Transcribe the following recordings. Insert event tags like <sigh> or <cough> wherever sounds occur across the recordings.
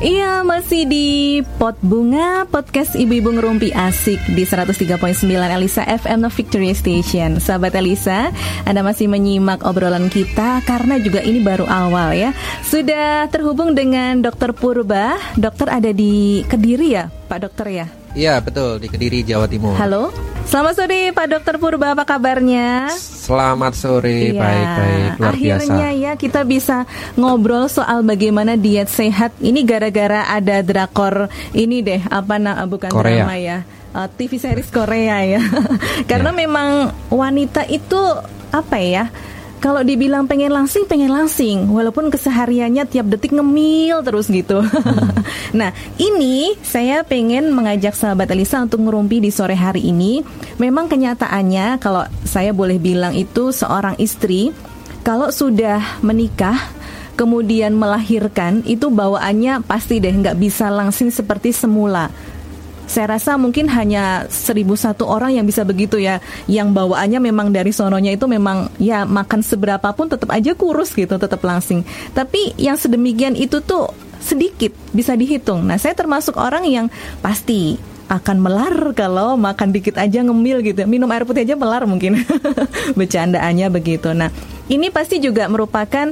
Iya, masih di Pot Bunga Podcast Ibu-Ibu Ngerumpi Asik di 103.9 Elisa FM Victory Station. Sahabat Elisa, Anda masih menyimak obrolan kita karena juga ini baru awal ya. Sudah terhubung dengan Dokter Purba. Dokter ada di Kediri ya, Pak Dokter ya? Iya betul di Kediri Jawa Timur. Halo, selamat sore Pak Dokter Purba, apa kabarnya? Selamat sore, Iya. baik-baik, luar Akhirnya biasa. ya kita bisa ngobrol soal bagaimana diet sehat. Ini gara-gara ada drakor ini deh, apa nah bukan Korea. drama ya. uh, TV series Korea ya. <laughs> Karena Ya. memang wanita itu apa ya? Kalau dibilang pengen langsing, pengen langsing, walaupun kesehariannya tiap detik ngemil terus gitu. Hmm. <laughs> nah, ini saya pengen mengajak sahabat Elisa untuk ngerumpi di sore hari ini. Memang kenyataannya, kalau saya boleh bilang itu seorang istri, kalau sudah menikah, kemudian melahirkan, itu bawaannya pasti deh nggak bisa langsing seperti semula. Saya rasa mungkin hanya seribu satu orang yang bisa begitu ya, yang bawaannya memang dari sononya itu memang ya makan seberapa pun tetap aja kurus gitu, tetap langsing. Tapi yang sedemikian itu tuh sedikit bisa dihitung. Nah, saya termasuk orang yang pasti akan melar kalau makan dikit aja ngemil gitu. Minum air putih aja melar mungkin. <laughs> Bercandaannya begitu. Nah, ini pasti juga merupakan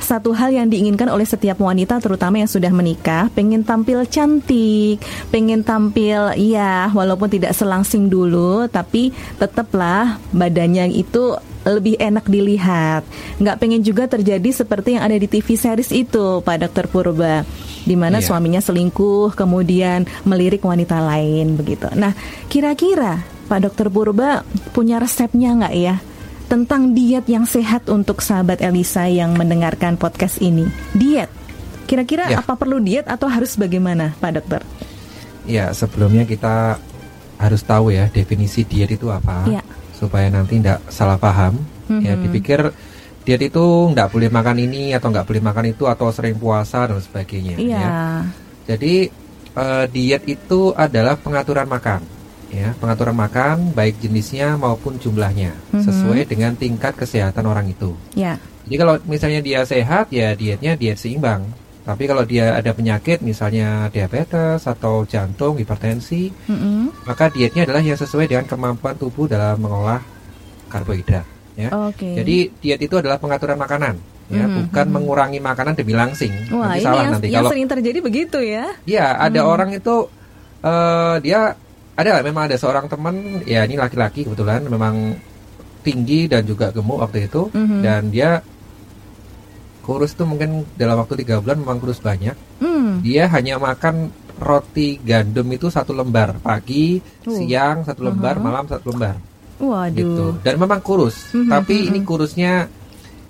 satu hal yang diinginkan oleh setiap wanita terutama yang sudah menikah pengen tampil cantik pengen tampil ya walaupun tidak selangsing dulu tapi tetaplah badannya itu lebih enak dilihat. Nggak pengen juga terjadi seperti yang ada di TV series itu Pak Dokter Purba di mana Iya. suaminya selingkuh kemudian melirik wanita lain begitu. Nah kira-kira Pak Dokter Purba punya resepnya nggak ya tentang diet yang sehat untuk sahabat Elisa yang mendengarkan podcast ini. Diet. Kira-kira Ya. apa perlu diet atau harus bagaimana, Pak Dokter? Ya sebelumnya kita harus tahu ya definisi diet itu apa, Ya. supaya nanti tidak salah paham. Ya Mhm. dipikir diet itu nggak boleh makan ini atau nggak boleh makan itu atau sering puasa dan sebagainya. Iya. ya. Jadi eh, diet itu adalah pengaturan makan, ya pengaturan makan baik jenisnya maupun jumlahnya Mhm. sesuai dengan tingkat kesehatan orang itu. Ya. Jadi kalau misalnya dia sehat ya dietnya diet seimbang. Tapi kalau dia ada penyakit misalnya diabetes atau jantung, hipertensi, Mm-mm. maka dietnya adalah yang sesuai dengan kemampuan tubuh dalam mengolah karbohidrat. Ya. Oke. Jadi diet itu adalah pengaturan makanan, ya, Mhm, bukan mhm. mengurangi makanan demi langsing. Wah, nanti ini salah yang, nanti. yang Kalau sering terjadi begitu ya. ya ada Hmm. orang itu eh dia ada memang ada seorang teman, ya ini laki-laki kebetulan memang tinggi dan juga gemuk waktu itu Mhm. dan dia kurus tuh mungkin dalam waktu tiga bulan memang kurus banyak. Hmm. Dia hanya makan roti gandum itu satu lembar pagi, Uh. siang satu lembar, Mhm. malam satu lembar Waduh. gitu. Dan memang kurus, Mhm, tapi mhm. ini kurusnya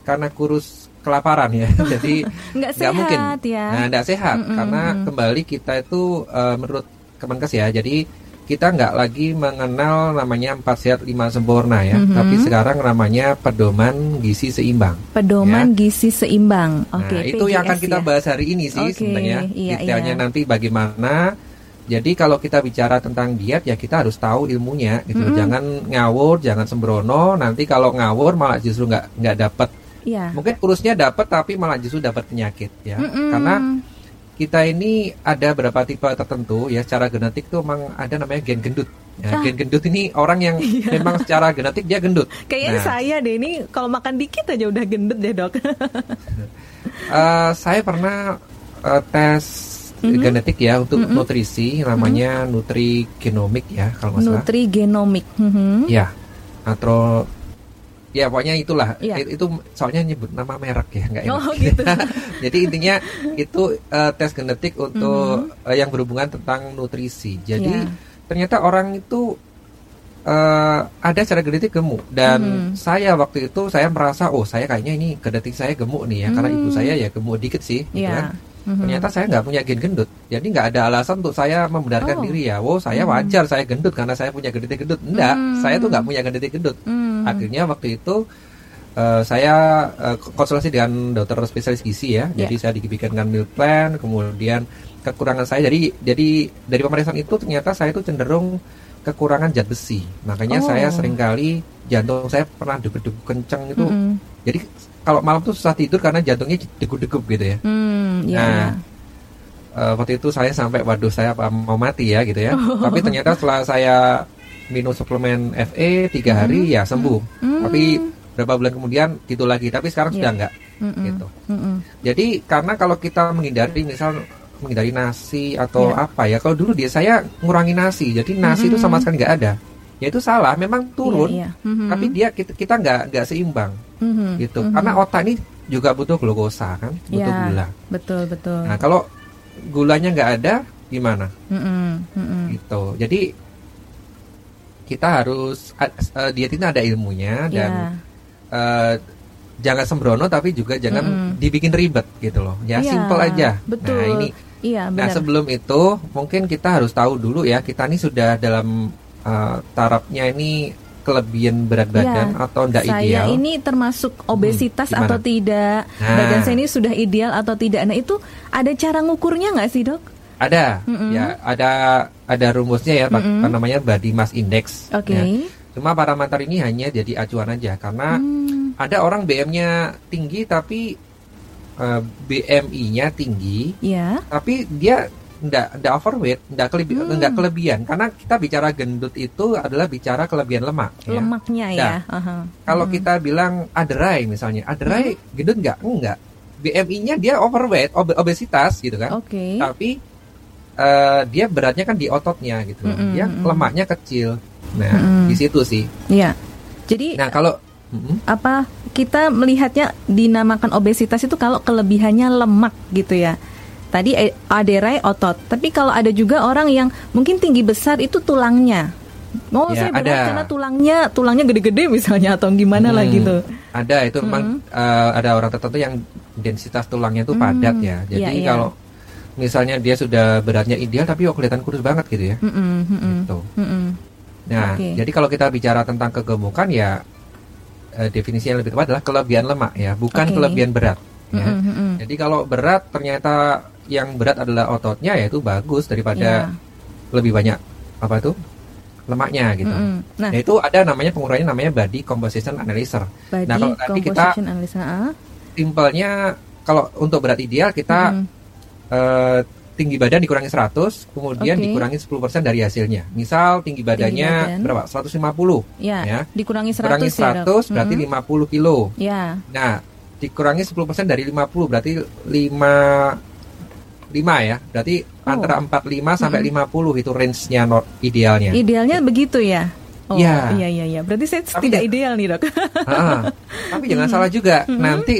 karena kurus kelaparan ya. <laughs> Jadi Nggak sehat mungkin. ya. Nah, nggak sehat Mm-mm, karena mm-mm. kembali kita itu eh, menurut Kemenkes ya. Jadi kita nggak lagi mengenal namanya empat sehat lima sempurna ya, Mhm. tapi sekarang namanya pedoman gizi seimbang. Pedoman gizi seimbang. Oke, nah, itu yang akan kita ya. bahas hari ini sih Oke, sebenarnya. iya, Detailnya iya. nanti bagaimana. Jadi kalau kita bicara tentang diet ya kita harus tahu ilmunya gitu. Mm-mm. Jangan ngawur, jangan sembrono. Nanti kalau ngawur malah justru nggak nggak dapat. Iya. Mungkin kurusnya dapat tapi malah justru dapat penyakit ya. Mm-mm. Karena kita ini ada beberapa tipe tertentu ya secara genetik tuh memang ada namanya gen gendut. Ya, Ah. gen gendut ini orang yang Iya. memang secara genetik dia gendut. Kayaknya Nah, saya deh ini kalau makan dikit aja udah gendut deh, Dok. <laughs> eh, saya pernah eh, tes Mhm. genetik ya untuk Mhm. nutrisi namanya nutrigenomik ya kalau nggak salah. Nutrigenomik. Mhm. Ya, atau ya pokoknya itulah. It- Itu soalnya nyebut nama merek ya nggak enak. Oh, gitu. <laughs> Jadi intinya itu eh, tes genetik untuk Mhm. eh, yang berhubungan tentang nutrisi. Jadi Iya. ternyata orang itu eh, ada secara genetik gemuk dan Mhm. saya waktu itu saya merasa oh saya kayaknya ini genetik saya gemuk nih ya karena ibu Hmm. saya ya gemuk dikit sih. gitu Iya. kan. Mhm. Ternyata saya nggak punya gen gendut, jadi nggak ada alasan untuk saya membenarkan Oh. diri ya. Oh saya Mhm. wajar saya gendut karena saya punya genetik gendut. Enggak, Hmm. saya tuh nggak punya genetik gendut. Hmm. Akhirnya waktu itu eh, saya eh, konsultasi dengan dokter spesialis gizi ya. Jadi saya diberikan meal plan, kemudian kekurangan saya. Jadi jadi dari pemeriksaan itu ternyata saya itu cenderung kekurangan zat besi. Makanya Oh. saya sering kali jantung saya pernah degup-degup kenceng itu. Mhm. Jadi kalau malam tuh susah tidur karena jantungnya degup-degup gitu ya. Hmm, iya, Nah, iya. uh, waktu itu saya sampai waduh saya apa mau mati ya gitu ya. <laughs> Tapi ternyata setelah saya minum suplemen FE tiga hari ya sembuh. Hmm. Tapi berapa bulan kemudian gitu lagi. Tapi sekarang Iya. sudah enggak Mm-mm. gitu. Mm-mm. Jadi karena kalau kita menghindari misal menghindari nasi atau Iya. apa ya. Kalau dulu dia saya ngurangi nasi. Jadi nasi itu sama sekali nggak ada. Ya itu salah, memang turun. Iya, iya. Mhm. Tapi dia kita kita nggak nggak seimbang Mhm. gitu. Mhm. Karena otak ini juga butuh glukosa kan, butuh Iya, gula. Betul betul. Nah kalau gulanya nggak ada gimana? Mm-mm, mm-mm. Gitu. Jadi kita harus eh, diet ini ada ilmunya dan Iya. eh, jangan sembrono tapi juga jangan Mm-mm. dibikin ribet gitu loh. Ya Iya, simple aja. Betul. Nah ini. Iya Nah benar. sebelum itu mungkin kita harus tahu dulu ya kita ini sudah dalam eh, tarafnya ini kelebihan berat badan Ya, atau tidak saya ideal. ini termasuk obesitas gimana? atau tidak, Nah. badan saya ini sudah ideal atau tidak. Nah itu ada cara ngukurnya nggak sih dok? Ada, Mm-mm. ya ada ada rumusnya ya, apa namanya body mass index. Oke. ya. Cuma parameter ini hanya jadi acuan aja karena Hmm, ada orang BM-nya tinggi tapi eh, BMI-nya tinggi, ya. tapi dia ndak ndak overweight, ndak kelebi- Hmm. ndak kelebihan karena kita bicara gendut itu adalah bicara kelebihan lemak. ya. Lemaknya ya. Nah, Aha. Kalau Mm-mm. kita bilang aderai misalnya, aderai Hmm. gendut nggak? Enggak. BMI-nya dia overweight, ob- obesitas gitu kan. Oke. Tapi eh, dia beratnya kan di ototnya gitu. loh. Mm-mm, Dia mm-mm. lemaknya kecil. Nah, Mm-mm. di situ sih. Iya. Jadi Nah, kalau Mm-mm. apa kita melihatnya dinamakan obesitas itu kalau kelebihannya lemak gitu ya. Tadi eh, aderai otot, tapi kalau ada juga orang yang mungkin tinggi besar itu tulangnya. Oh, Ya, saya berat ada. karena tulangnya tulangnya gede-gede misalnya atau gimana lah Hmm, gitu. Ada itu memang eh, ada orang tertentu yang densitas tulangnya itu Hmm, padat ya. Jadi iya, iya. kalau misalnya dia sudah beratnya ideal tapi kok kelihatan kurus banget gitu ya. Mm-mm, mm-mm, Gitu. mm-mm. Nah, Oke. jadi kalau kita bicara tentang kegemukan ya eh, definisi yang lebih tepat adalah kelebihan lemak ya, bukan Oke. kelebihan berat. Ya. Mm-mm, mm-mm. Jadi kalau berat ternyata yang berat adalah ototnya ya itu bagus daripada Iya. lebih banyak apa itu lemaknya gitu. Mm-mm. Nah, Nah itu ada namanya pengurangannya namanya body composition analyzer. body nah, kalau tadi kita- ah. Simpelnya kalau untuk berat ideal kita Mm-mm. eh, tinggi badan dikurangi 100, kemudian Oke. dikurangi 10% dari hasilnya. Misal tinggi badannya badan. berapa? 150. Ya, ya. dikurangi 100 Kurangi ya, Dok? 100 berarti Mm-mm. 50 kilo. Ya, Nah, dikurangi 10% dari 50 berarti 5 5 ya. Berarti Oh. antara 45 sampai 50 itu range-nya no- idealnya. idealnya begitu ya. Oh, Iya. iya iya iya. Berarti saya Tapi tidak ya- ideal nih, Dok. <laughs> Ah, tapi jangan salah juga. Mm-hmm. Nanti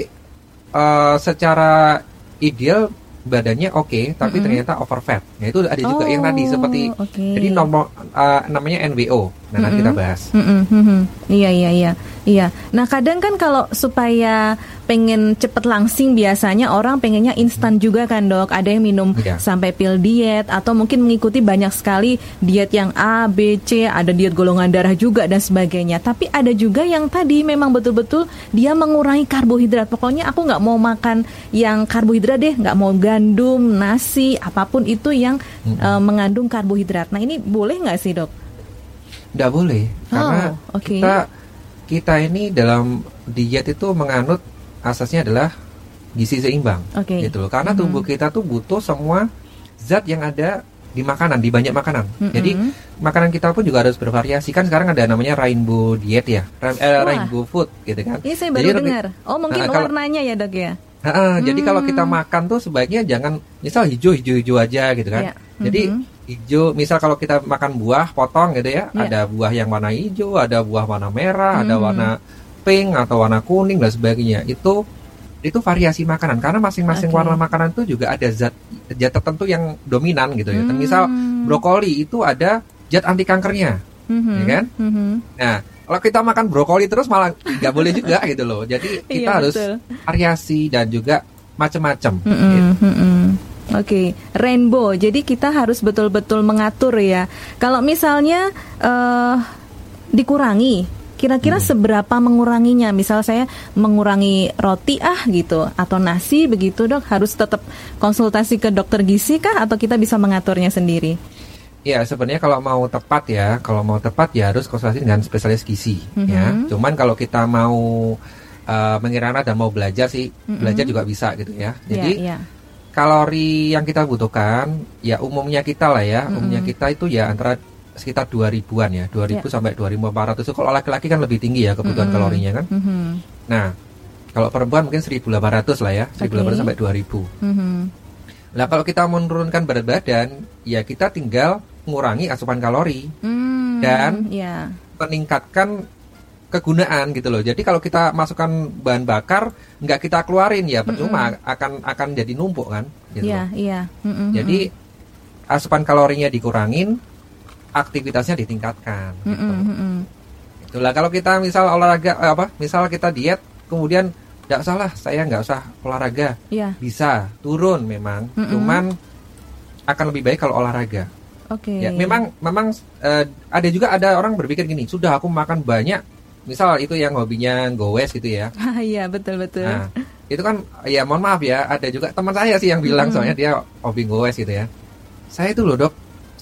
eh, secara ideal badannya oke, tapi Mm-mm. ternyata over fat. Nah, itu ada juga yang tadi Oh, seperti oke. jadi nomor eh, namanya NWO. Nah, nanti kita bahas. Mm-mm, mm-mm. Iya iya iya iya. Nah kadang kan kalau supaya pengen cepet langsing biasanya orang pengennya instan juga kan dok. Ada yang minum Iya. sampai pil diet atau mungkin mengikuti banyak sekali diet yang A, B, C, ada diet golongan darah juga dan sebagainya. Tapi ada juga yang tadi memang betul-betul dia mengurangi karbohidrat. Pokoknya aku nggak mau makan yang karbohidrat deh, nggak mau gandum, nasi, apa pun itu yang Mm-mm. eh, mengandung karbohidrat. Nah ini boleh nggak sih dok? Nggak boleh karena Oh, oke. kita kita ini dalam diet itu menganut asasnya adalah gizi seimbang. Oke. Gitu loh. Karena Mhm. tubuh kita tuh butuh semua zat yang ada di makanan, di banyak makanan. Mm-mm. Jadi makanan kita pun juga harus bervariasi. Kan sekarang ada namanya rainbow diet ya, Ra- eh, rainbow food gitu kan. Ini saya Jadi baru lebih- dengar. Oh mungkin Nah, kalau- warnanya ya dok ya. Heeh, Jadi kalau kita Hmm. makan tuh sebaiknya jangan misal hijau hijau hijau aja gitu kan. Iya. Jadi Mhm. hijau misal kalau kita makan buah potong gitu ya, Iya. ada buah yang warna hijau, ada buah warna merah, ada Hmm. warna pink atau warna kuning dan sebagainya. Itu itu variasi makanan karena masing-masing Oke. warna makanan itu juga ada zat zat tertentu yang dominan gitu ya. Misal Hmm. brokoli itu ada zat anti kankernya. Mhm. ya kan? Mhm. Nah, kalau kita makan brokoli terus malah nggak boleh juga <laughs> gitu loh. Jadi kita Iya, harus betul. variasi dan juga macam-macam. Mhm, gitu. mhm. Oke, rainbow. Jadi kita harus betul-betul mengatur ya. Kalau misalnya eh dikurangi, kira-kira Hmm. seberapa menguranginya? Misal saya mengurangi roti ah gitu atau nasi begitu dok, harus tetap konsultasi ke dokter gizi kah atau kita bisa mengaturnya sendiri? Ya sebenarnya kalau mau tepat ya, kalau mau tepat ya harus konsultasi dengan spesialis gizi ya. Mhm. Cuman kalau kita mau uh, mengira dan mau belajar sih, Mhm. belajar juga bisa gitu ya. Jadi Iya, iya. kalori yang kita butuhkan ya umumnya kita lah ya, Mm-mm. umumnya kita itu ya antara sekitar 2000-an ya, 2000 Ya. sampai 2400 itu kalau laki-laki kan lebih tinggi ya kebutuhan Mm-mm. kalorinya kan. Mhm. Nah, kalau perempuan mungkin 1800 lah ya, 1800 Oke. sampai 2000. Mhm. Nah, kalau kita menurunkan berat badan, ya kita tinggal mengurangi asupan kalori, Hmm, Dan- ya. meningkatkan kegunaan gitu loh. Jadi kalau kita masukkan bahan bakar, nggak kita keluarin ya percuma akan akan jadi numpuk kan. Gitu Iya, loh. iya. Mhm, Jadi asupan kalorinya dikurangin, aktivitasnya ditingkatkan. Gitu. Itulah kalau kita misal olahraga eh, apa, misal kita diet, kemudian nggak salah, saya nggak usah olahraga, Iya, bisa turun memang, Mm-mm. cuman akan lebih baik kalau olahraga. oke. Ya, memang memang eh, ada juga ada orang berpikir gini, sudah aku makan banyak, misal itu yang hobinya gowes gitu ya. <laughs> Iya, betul betul. Nah, itu kan ya mohon maaf ya, ada juga teman saya sih yang bilang Mm-mm. soalnya dia hobi gowes gitu ya. Saya itu loh, Dok.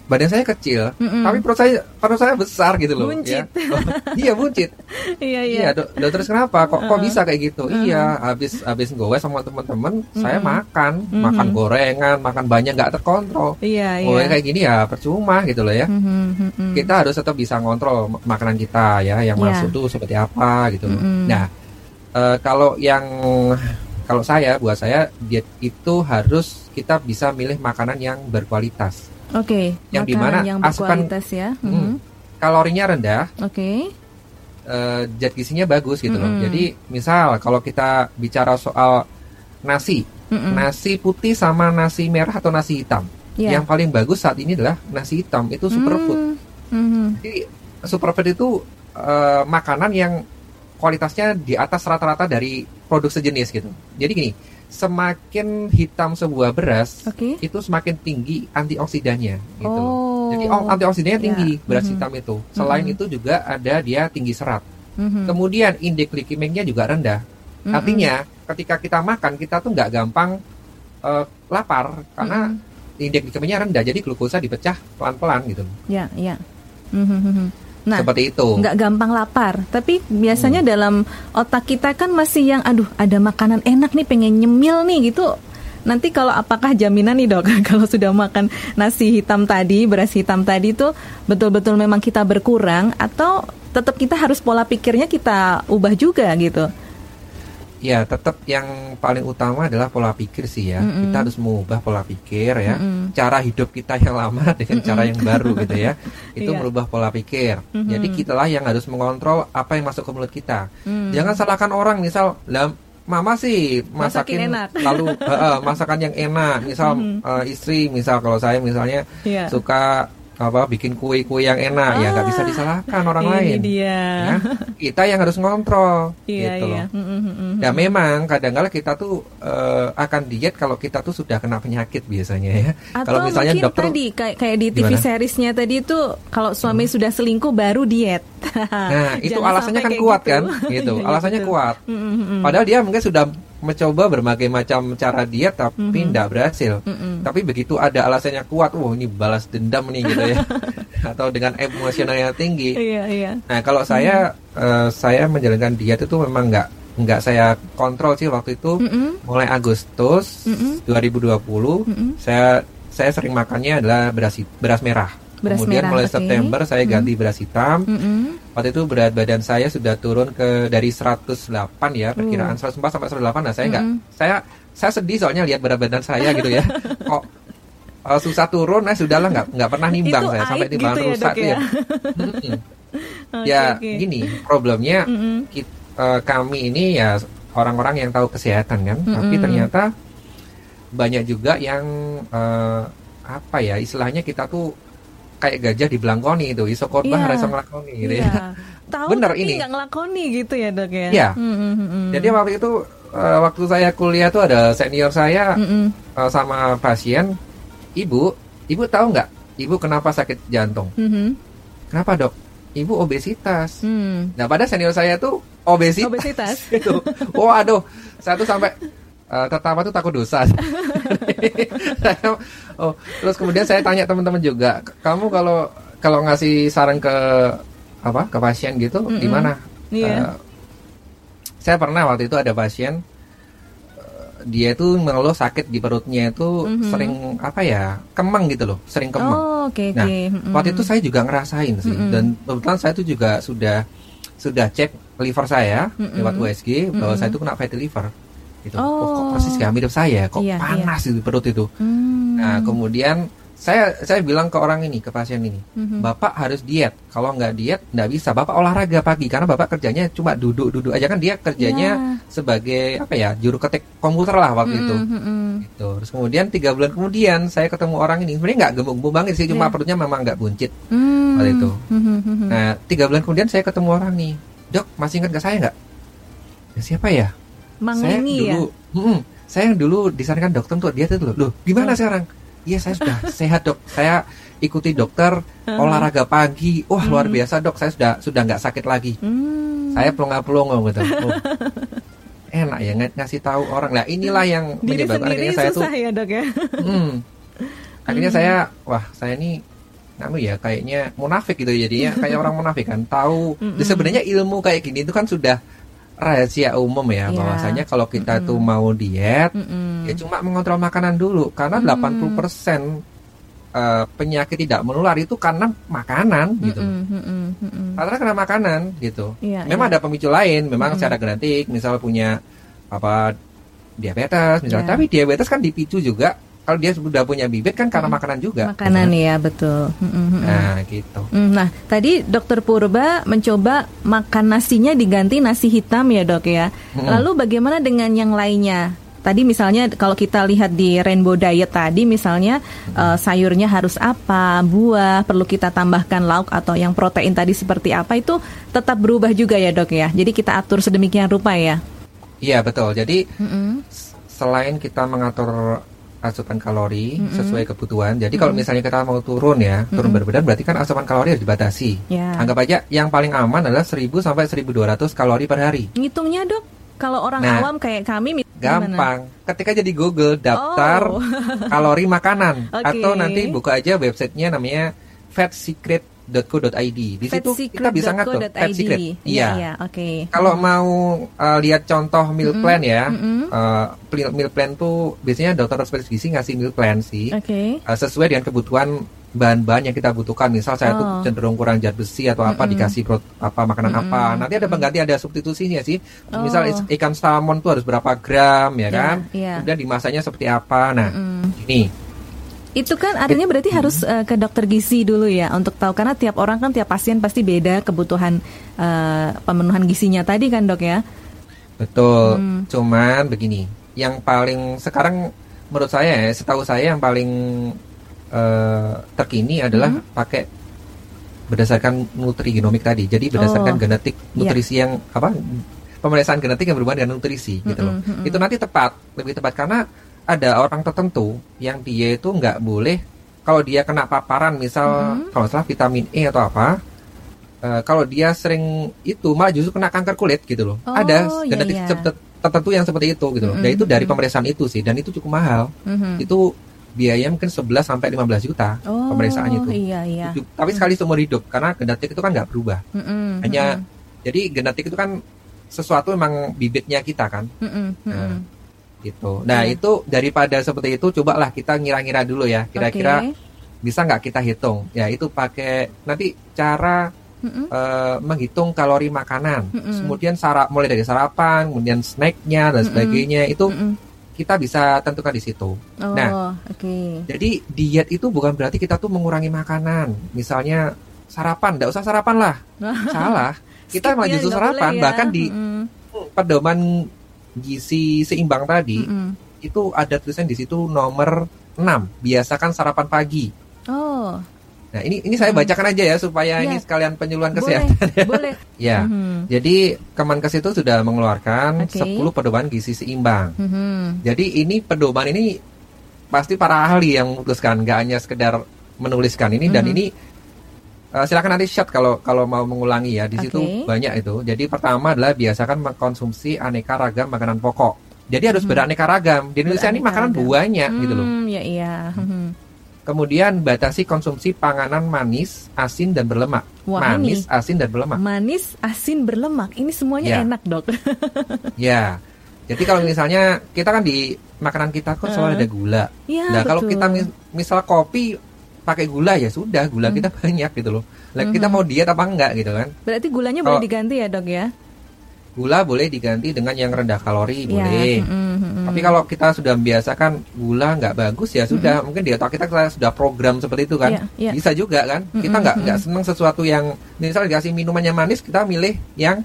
Badan saya kecil, Mm-mm. tapi perut saya perut saya besar gitu loh, Buncit. ya. Oh, iya, buncit. <laughs> Iya, iya. Iya, dok, dok, terus kenapa? Kok kok Uh-uh. bisa kayak gitu? Uh-uh. Iya, habis habis gowes sama teman-teman, saya Mm-mm. makan, Mm-mm. makan gorengan, makan banyak nggak terkontrol. Iya, Oh, iya. kayak gini ya percuma gitu loh ya. Mhm, mhm, mhm. Kita harus tetap bisa ngontrol mak- makanan kita ya, yang Iya. masuk tuh seperti apa gitu loh. Mm-mm. Nah, eh, kalau yang kalau saya buat saya diet itu harus kita bisa milih makanan yang berkualitas. Oke, Yang makanan di mana yang asupan- ya. Hmm. Mhm. Kalorinya rendah, Oke. eh, zat gizinya bagus gitu loh. Mm-mm. Jadi misal kalau kita bicara soal nasi, Mhm. nasi putih sama nasi merah atau nasi hitam, Iya. yang paling bagus saat ini adalah nasi hitam itu superfood. Hmm. Mhm. Jadi superfood itu eh, makanan yang kualitasnya di atas rata-rata dari produk sejenis gitu. Jadi gini, semakin hitam sebuah beras Oke. itu semakin tinggi antioksidannya gitu. Oh. Jadi oh, antioksidannya tinggi Ya. beras Mhm. hitam itu. Selain Mhm. itu juga ada dia tinggi serat. Mhm. Kemudian indeks glikemiknya juga rendah. Mhm. Artinya ketika kita makan kita tuh nggak gampang eh, lapar karena Mhm. indeks glikemiknya rendah. Jadi glukosa dipecah pelan-pelan gitu. Ya, ya. Mhm, mhm. Nah, Seperti itu. nggak gampang lapar, tapi biasanya Hmm. dalam otak kita kan masih yang, aduh, ada makanan enak nih, pengen nyemil nih gitu. Nanti kalau apakah jaminan nih dok, <laughs> kalau sudah makan nasi hitam tadi, beras hitam tadi tuh betul-betul memang kita berkurang atau tetap kita harus pola pikirnya kita ubah juga gitu? Ya, tetap yang paling utama adalah pola pikir sih ya. Mm-mm. Kita harus mengubah pola pikir ya. Mm-mm. Cara hidup kita yang lama <laughs> dengan cara yang baru gitu ya. <laughs> Itu Iya. merubah pola pikir. Mhm. Jadi kitalah yang harus mengontrol apa yang masuk ke mulut kita. Hmm. Jangan salahkan orang misal lah mama sih Masakin masakin enak. <laughs> lalu eh, masakan yang enak. Misal Mhm. eh, istri misal kalau saya misalnya Iya. suka apa bikin kue-kue yang enak ya nggak bisa Ah, disalahkan orang Ini lain. dia. Ya, kita yang harus ngontrol Iya, gitu iya. loh. Ya memang kadang-kala kita tuh eh, akan diet kalau kita tuh sudah kena penyakit biasanya ya. Atau kalau misalnya mungkin dokter tadi kayak kayak di TV Gimana? seriesnya tadi itu kalau suami sudah selingkuh baru diet. Nah, itu Jangan alasannya kan kuat gitu. kan? Gitu. <laughs> Iya, alasannya kuat. Mm. Padahal dia mungkin sudah mencoba berbagai macam cara diet tapi Mhm. tidak berhasil. Mm-mm. Tapi begitu ada alasannya kuat, wah ini balas dendam nih gitu ya. <laughs> Atau dengan emosional yang tinggi. Iya, iya. Nah, kalau saya eh, saya menjalankan diet itu memang nggak nggak saya kontrol sih waktu itu. Mm-mm. Mulai Agustus Mm-mm. 2020 Mm-mm. saya saya sering makannya adalah beras beras merah. Beras Kemudian merah, mulai oke. September saya ganti beras hitam. Mm-mm. Waktu itu berat badan saya sudah turun ke dari 108 ya, perkiraan Uh. 104 sampai 108. Nah, saya nggak Mm-mm. saya saya sedih soalnya lihat berat badan saya gitu ya. <laughs> Kok eh, susah turun, nah sudahlah nggak nggak pernah nimbang Itu saya sampai aib timbangan gitu ya, rusak ya? ya. <laughs> Oke, ya oke. gini, problemnya Mm-mm. kit- eh, kami ini ya orang-orang yang tahu kesehatan kan, tapi Mm-mm. ternyata banyak juga yang eh, apa ya istilahnya kita tuh kayak gajah di belangkoni itu iso khotbah Iya. rasa ngelakoni gitu Iya. ya. <laughs> Tahu Bener tapi ini. nggak ngelakoni gitu ya dok ya? Iya. Mm-mm, mm-mm. Jadi waktu itu eh, waktu saya kuliah tuh ada senior saya Mm-mm. eh, sama pasien, ibu, ibu tahu nggak, ibu kenapa sakit jantung? Mhm. Kenapa dok? Ibu obesitas. Hmm. Nah pada senior saya tuh obesitas. Obesitas. <laughs> itu. Waduh, saya tuh sampai eh, tertawa tuh takut dosa. <laughs> <laughs> Oh, terus kemudian saya tanya teman-teman juga, kamu kalau kalau ngasih saran ke apa ke pasien gitu, Mm-mm. gimana? Iya. Eh, saya pernah waktu itu ada pasien eh, dia itu mengeluh sakit di perutnya itu Mhm. sering apa ya kemeng gitu loh, sering kemeng. Oh, oke Nah. Mm-mm. Waktu itu saya juga ngerasain sih, Mm-mm. dan kebetulan saya itu juga sudah sudah cek liver saya Mm-mm. lewat USG bahwa Mm-mm. saya itu kena fatty liver. Gitu. Oh. Oh, kok persis kayak mirip saya, kok Iya, panas di perut itu. Hmm. Nah, kemudian saya saya bilang ke orang ini, ke pasien ini, Mhm. Bapak harus diet. Kalau nggak diet, nggak bisa. Bapak olahraga pagi karena Bapak kerjanya cuma duduk-duduk aja kan dia kerjanya Ya. sebagai apa ya juru ketik komputer lah waktu itu. Mm-mm, mm-mm. Gitu. Terus kemudian tiga bulan kemudian saya ketemu orang ini sebenarnya nggak gemuk-gemuk banget sih, cuma Iya. perutnya memang nggak buncit. Hmm. Waktu itu. Mhm, mhm. Nah tiga bulan kemudian saya ketemu orang nih, dok masih ingat ke saya nggak? Ya, siapa ya? Mang saya ini ya. dulu, Mm-mm. saya yang dulu disarankan dokter untuk diet itu loh. Loh, gimana Oh. sekarang? Iya saya sudah <laughs> sehat dok. Saya ikuti dokter olahraga pagi. Wah luar biasa dok. Saya sudah sudah nggak sakit lagi. Hmm. Saya pelongo-pelongo gitu. <laughs> Oh. Enak ya ng- ngasih tahu orang. Nah inilah yang Diri menyebabkan akhirnya saya tuh ya dok ya. Hmm. Akhirnya saya, wah saya ini anu ya kayaknya munafik gitu jadinya <laughs> kayak orang munafik kan tahu Mm-mm. Jadi sebenarnya ilmu kayak gini itu kan sudah rahasia umum ya Iya. bahwasanya kalau kita Mm-mm. tuh mau diet Mm-mm. ya cuma mengontrol makanan dulu karena Mm. 80% eh, penyakit tidak menular itu karena makanan gitu mm-mm, mm-mm. karena karena makanan gitu Iya, memang iya. ada pemicu lain memang Mm-mm. secara genetik misal punya apa diabetes misalnya Iya. tapi diabetes kan dipicu juga kalau dia sudah punya bibit kan karena makanan juga Makanan ya betul. Mm-mm. nah gitu Mm, Nah, tadi Dokter Purba mencoba makan nasinya diganti nasi hitam ya dok ya. Mm-mm. Lalu bagaimana dengan yang lainnya? Tadi misalnya kalau kita lihat di Rainbow Diet tadi misalnya eh, sayurnya harus apa, buah, perlu kita tambahkan lauk atau yang protein tadi seperti apa itu tetap berubah juga ya dok ya. Jadi kita atur sedemikian rupa ya. iya betul jadi selain kita mengatur asupan kalori Mm-mm. sesuai kebutuhan jadi kalau misalnya kita mau turun ya turun berat badan berarti kan asupan kalori harus dibatasi Ya. anggap aja yang paling aman adalah 1000 sampai 1200 kalori per hari Ngitungnya dok, kalau orang Nah, awam kayak kami gimana? Gampang. Ketika jadi Google daftar Oh. kalori makanan <laughs> Oke. atau nanti buka aja websitenya namanya fatsecret.co.id. Di situ kita bisa ngatur Fat Secret. Iya, Iya. iya, oke. Kalau mau uh, lihat contoh meal plan ya, mm-mm. uh, pl- meal plan tuh biasanya dokter spesialis gizi ngasih meal plan sih. Oke. uh, sesuai dengan kebutuhan bahan-bahan yang kita butuhkan. Misal saya Oh. tuh cenderung kurang zat besi atau apa Mm-mm. dikasih prot, apa makanan Mm-mm. apa. Nanti ada pengganti ada substitusinya sih. Misal Oh. is- ikan salmon tuh harus berapa gram ya Ya, kan? iya. Kemudian dimasaknya seperti apa. Nah, Mm. ini Itu kan artinya berarti harus eh, ke dokter gizi dulu ya untuk tahu karena tiap orang kan tiap pasien pasti beda kebutuhan eh, pemenuhan gizinya tadi kan dok ya. betul. Hmm. Cuman begini, yang paling sekarang menurut saya ya, setahu saya yang paling eh, terkini adalah Hmm. pakai berdasarkan nutrigenomik tadi. Jadi berdasarkan Oh, genetik nutrisi yang apa pemeriksaan genetik yang berhubungan dengan nutrisi gitu loh. Mm-mm, mm-mm. Itu nanti tepat, lebih tepat karena ada orang tertentu yang dia itu nggak boleh kalau dia kena paparan misal Mm-hmm. kalau salah vitamin E atau apa eh, kalau dia sering itu malah justru kena kanker kulit gitu loh. Oh, ada iya, genetik iya. ter- tertentu yang seperti itu gitu loh. Dan Mm-mm, itu dari mm-mm. pemeriksaan itu sih dan itu cukup mahal. Mhm. Itu biaya mungkin 11 sampai 15 juta Oh, pemeriksaannya itu. Iya iya. Itu- Tapi sekali seumur hidup karena genetik itu kan nggak berubah. Mm-mm, Hanya mm-mm, jadi genetik itu kan sesuatu memang bibitnya kita kan mm-mm, mm-mm. Nah, gitu. Nah, Iya. itu daripada seperti itu cobalah kita ngira-ngira dulu ya. Kira-kira Oke. bisa nggak kita hitung? Ya, itu pakai nanti cara Mm-mm. eh, menghitung kalori makanan. Mm-mm. Kemudian sarap mulai dari sarapan, kemudian snacknya dan sebagainya itu Mm-mm. kita bisa tentukan di situ. Oh, Nah. oke. Jadi diet itu bukan berarti kita tuh mengurangi makanan. Misalnya sarapan, nggak usah sarapan lah. <laughs> Salah. Kita malah justru sarapan. ya. Bahkan di Mm-mm, pedoman gizi seimbang tadi mm-mm. itu ada tulisan di situ nomor 6. Biasakan sarapan pagi. Oh, Nah, ini ini saya bacakan aja ya supaya Ya. ini sekalian penyuluhan boleh, kesehatan. boleh. <laughs> Ya. Mhm, Jadi Kemenkes itu sudah mengeluarkan Oke. 10 pedoman gizi seimbang. mhm. Jadi ini pedoman ini pasti para ahli yang memutuskan, nggak hanya sekedar menuliskan ini dan Mhm. ini eh, silakan nanti shot kalau kalau mau mengulangi ya di situ Oke. banyak itu. Jadi pertama adalah biasakan mengkonsumsi aneka ragam makanan pokok. Jadi harus Mhm. beraneka ragam. Di Indonesia ini makanan Beraneka ragam. banyak gitu loh. Hmm, ya iya. Mhm. <laughs> Kemudian batasi konsumsi panganan manis, asin dan berlemak. Wah, ini. manis, asin dan berlemak. Manis, asin, berlemak. Ini semuanya Ya. enak, Dok. <laughs> Ya. Jadi kalau misalnya kita kan di makanan kita kok selalu ada gula. Ya, nah, kalau betul. kita mis- misal kopi pakai gula ya sudah, gula kita banyak gitu loh. Lah kita mau diet apa enggak gitu kan? Berarti gulanya Kalau- boleh diganti ya dok ya? Gula boleh diganti dengan yang rendah kalori Iya, boleh. mm-mm, mm-mm. Tapi kalau kita sudah membiasakan gula nggak bagus ya sudah mungkin di otak kita, sudah program seperti itu kan Iya, iya. bisa juga kan kita nggak nggak seneng sesuatu yang misalnya dikasih minumannya manis kita milih yang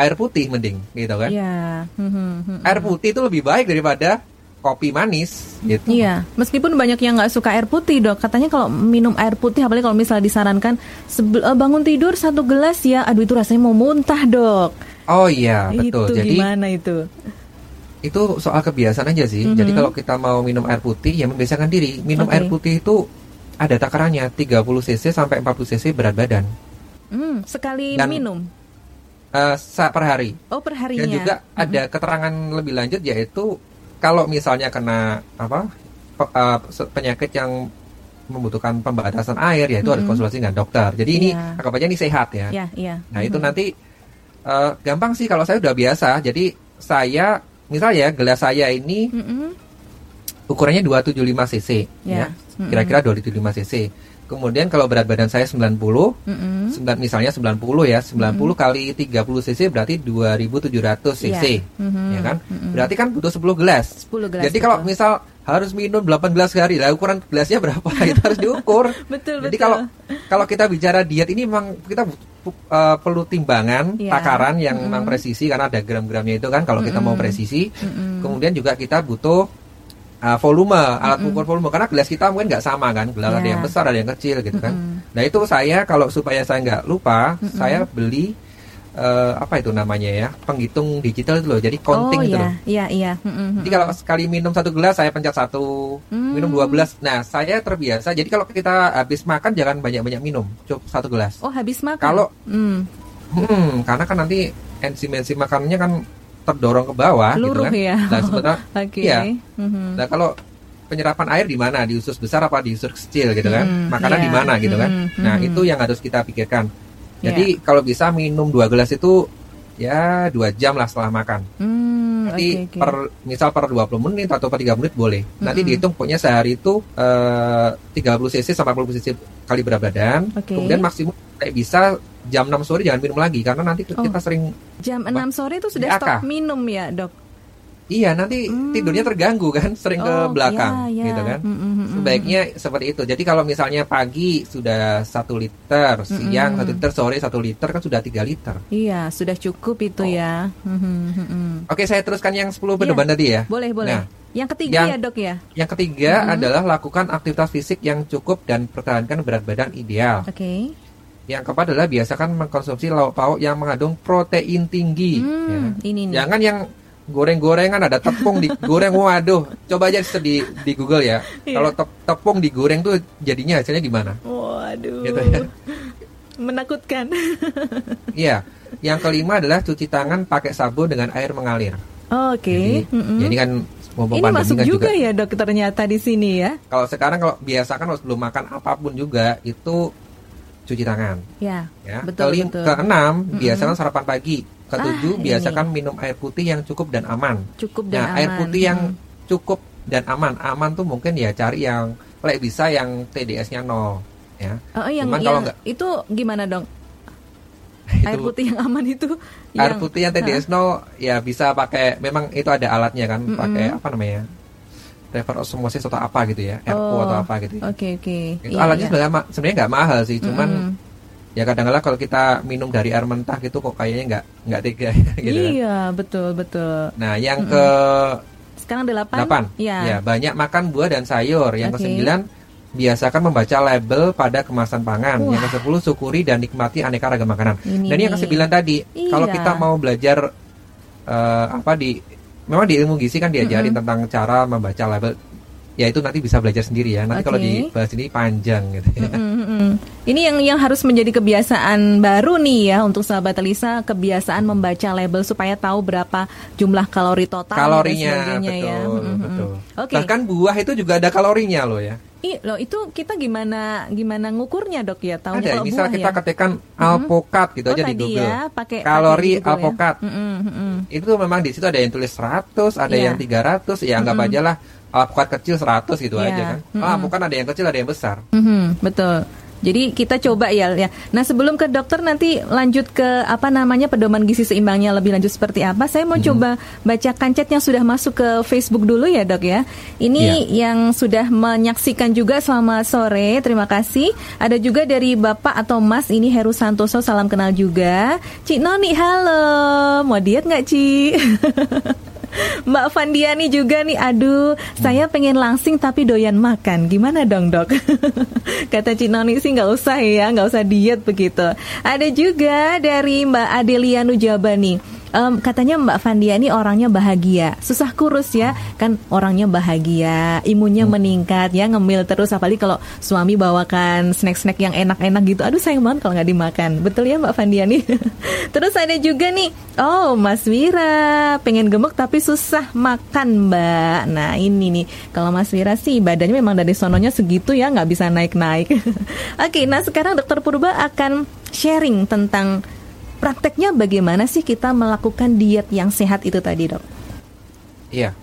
air putih mending gitu kan Iya. mhm, mhm. air putih itu lebih baik daripada kopi manis gitu Iya, meskipun banyak yang nggak suka air putih dok, katanya kalau minum air putih, apalagi kalau misalnya disarankan eh, bangun tidur satu gelas ya, aduh itu rasanya mau muntah dok. oh iya betul Itu jadi gimana itu? itu soal kebiasaan aja sih jadi kalau kita mau minum air putih ya membiasakan diri minum Oke. air putih itu ada takarannya 30 cc sampai 40 cc berat badan Hmm, sekali Dan- minum. Sa- per hari Oh per harinya. Dan juga ada keterangan lebih lanjut yaitu kalau misalnya kena apa pe- uh, penyakit yang membutuhkan pembatasan air yaitu harus konsultasi dengan dokter. Jadi ini Iya. anggap aja ini sehat ya. Ya, iya. Nah itu nanti uh, gampang sih kalau saya udah biasa. Jadi saya misalnya gelas saya ini Mm-mm. ukurannya 275 cc Ya. ya. Kira-kira 275 cc. Kemudian kalau berat badan saya 90 Mm-mm. Sembilan- misalnya 90 ya, 90 kali 30 cc berarti 2700 cc. Iya. Mhm. Ya kan? Berarti kan butuh 10 gelas. 10 gelas, Jadi kalau betul. misal harus minum 8 gelas sehari, lah ukuran gelasnya berapa? <laughs> Itu harus diukur. <laughs> Betul, Jadi betul. kalau kalau kita bicara diet ini memang kita uh, perlu timbangan, Iya. takaran yang memang presisi karena ada gram-gramnya itu kan kalau kita mau presisi. Kemudian juga kita butuh uh, volume, alat ukur volume karena gelas kita mungkin nggak sama kan, gelas ada Iya. yang besar, ada yang kecil gitu kan. Nah itu saya kalau supaya saya nggak lupa, saya beli eh, apa itu namanya ya, penghitung digital itu loh, jadi counting oh gitu iya, loh. iya, iya. Mm-mm. Jadi kalau sekali minum satu gelas saya pencet satu, Hmm. minum dua gelas. Nah saya terbiasa. Jadi kalau kita habis makan jangan banyak-banyak minum, cukup satu gelas. Oh habis makan. Kalau- Hmm, Hmm, karena kan nanti enzim-enzim makanannya kan terdorong ke bawah gitu Luruh kan. ya. Nah sebenarnya, <laughs> Oke. iya. Mhm. Nah kalau penyerapan air di mana di usus besar apa di usus kecil gitu kan Hmm, makanan iya. di mana gitu kan Hmm, nah hmm. itu yang harus kita pikirkan Iya. jadi kalau bisa minum dua gelas itu ya dua jam lah setelah makan Hmm, nanti oke, oke. per misal per 20 menit atau per 3 menit boleh nanti dihitung pokoknya sehari itu eh, 30 cc sampai 40 cc kali berat badan Oke. kemudian maksimum kayak bisa jam 6 sore jangan minum lagi karena nanti Oh. kita sering Jam 6 sore itu sudah Di stop minum ya dok? Iya nanti tidurnya terganggu kan, <laughs> sering ke Hmm. Oh, belakang iya, iya. gitu kan. Mm, mm, mm, mm. Sebaiknya seperti itu. Jadi kalau misalnya pagi sudah satu liter, siang satu liter, sore satu liter kan sudah tiga liter. Iya sudah cukup itu Oh. ya. Oke saya teruskan yang 10 Iya. pedoman tadi ya. Boleh boleh. Nah, yang ketiga yang- ya dok ya. yang ketiga adalah lakukan aktivitas fisik yang cukup dan pertahankan berat badan ideal. Oke. Yang keempat adalah biasakan mengkonsumsi lauk pauk yang mengandung protein tinggi. Hmm, ya. ini nih. Jangan yang goreng-gorengan ada tepung digoreng <laughs> waduh coba aja di di Google ya Iya. kalau tep- tepung digoreng tuh jadinya hasilnya gimana Waduh. Gitu ya. Menakutkan. <laughs> iya yang kelima adalah cuci tangan pakai sabun dengan air mengalir Oke. jadi, mm-mm. jadi kan Ini masuk kan juga, ya dok ternyata di sini ya. kalau sekarang kalau biasakan kalau sebelum makan apa pun juga itu cuci tangan Ya. ya Betul Kelim- betul. keenam biasakan sarapan pagi ketujuh Ah, biasakan minum air putih yang cukup dan aman Cukup dan nah aman. air putih yang Hmm. cukup dan aman aman tuh mungkin ya cari yang lek bisa yang TDS-nya nol ya Oh, yang, Cuman yang kalau nggak- itu gimana dong? Itu Air putih yang aman itu? air yang- putih yang TDS nol ya bisa pakai memang itu ada alatnya kan pakai apa namanya reverse osmosis atau apa gitu ya RO Oh, atau apa gitu ya. Oke oke. itu Iya, alatnya iya. sebenarnya sebenarnya nggak mahal sih cuman Mm-mm. ya kadang-kadang kalau kita minum dari air mentah gitu kok kayaknya nggak nggak tega <laughs> gitu kan. Iya betul betul. nah yang ke Sekarang delapan. delapan Ya. ya banyak makan buah dan sayur yang Oke. kesembilan biasakan membaca label pada kemasan pangan Wah. yang ke sepuluh syukuri dan nikmati aneka ragam makanan Ini dan yang nih. ke sembilan tadi kalau Iya. kita mau belajar eh, apa di memang di ilmu gizi kan diajarin tentang cara membaca label ya itu nanti bisa belajar sendiri ya nanti kalau Oke. dibahas ini panjang gitu ya Mm, mm, mm. Ini yang yang harus menjadi kebiasaan baru nih ya untuk sahabat Elisa kebiasaan membaca label supaya tahu berapa jumlah kalori total kalorinya dan sebagainya betul ya. Mm, mm, mm. betul Oke. bahkan buah itu juga ada kalorinya loh ya Ih, loh itu kita gimana gimana ngukurnya dok ya? Tahu Ada, kalau misal buah kita ya? ketikkan alpukat gitu Oh, aja di tadi Google. ya, pakai- Kalori pakai di Google ya. alpukat. Mm-mm, mm-mm. Itu memang di situ ada yang tulis 100, ada Iya. yang 300, ya anggap aja lah alpukat kecil 100 gitu Iya, aja kan. mm-mm. Ah, bukan ada yang kecil, ada yang besar. Mhm, betul. Jadi kita coba ya, ya. Nah sebelum ke dokter nanti lanjut ke apa namanya pedoman gizi seimbangnya lebih lanjut seperti apa. Saya mau coba bacakan chat yang sudah masuk ke Facebook dulu ya dok ya. Ini yang sudah menyaksikan juga selamat sore. Terima kasih. Ada juga dari bapak atau mas ini Heru Santoso salam kenal juga. Cik Noni halo, mau diet nggak Cik? <laughs> Mbak Fandiani juga nih, aduh, saya pengen langsing tapi doyan makan. Gimana dong dok? <laughs> Kata Cinoni sih nggak usah ya, nggak usah diet begitu. Ada juga dari Mbak Adelia Nujaba nih. Em, katanya Mbak Fandiani orangnya bahagia, susah kurus ya, kan orangnya bahagia, imunnya meningkat ya, ngemil terus, apalagi kalau suami bawakan snack-snack yang enak-enak gitu, aduh sayang banget kalau nggak dimakan, betul ya Mbak Fandiani? <laughs> terus ada juga nih, oh Mas Wira, pengen gemuk tapi susah makan Mbak. Nah ini nih, kalau Mas Wira sih badannya memang dari sononya segitu ya, nggak bisa naik-naik. <laughs> Oke, nah sekarang Dokter Purba akan sharing tentang prakteknya bagaimana sih kita melakukan diet yang sehat itu tadi dok? Iya.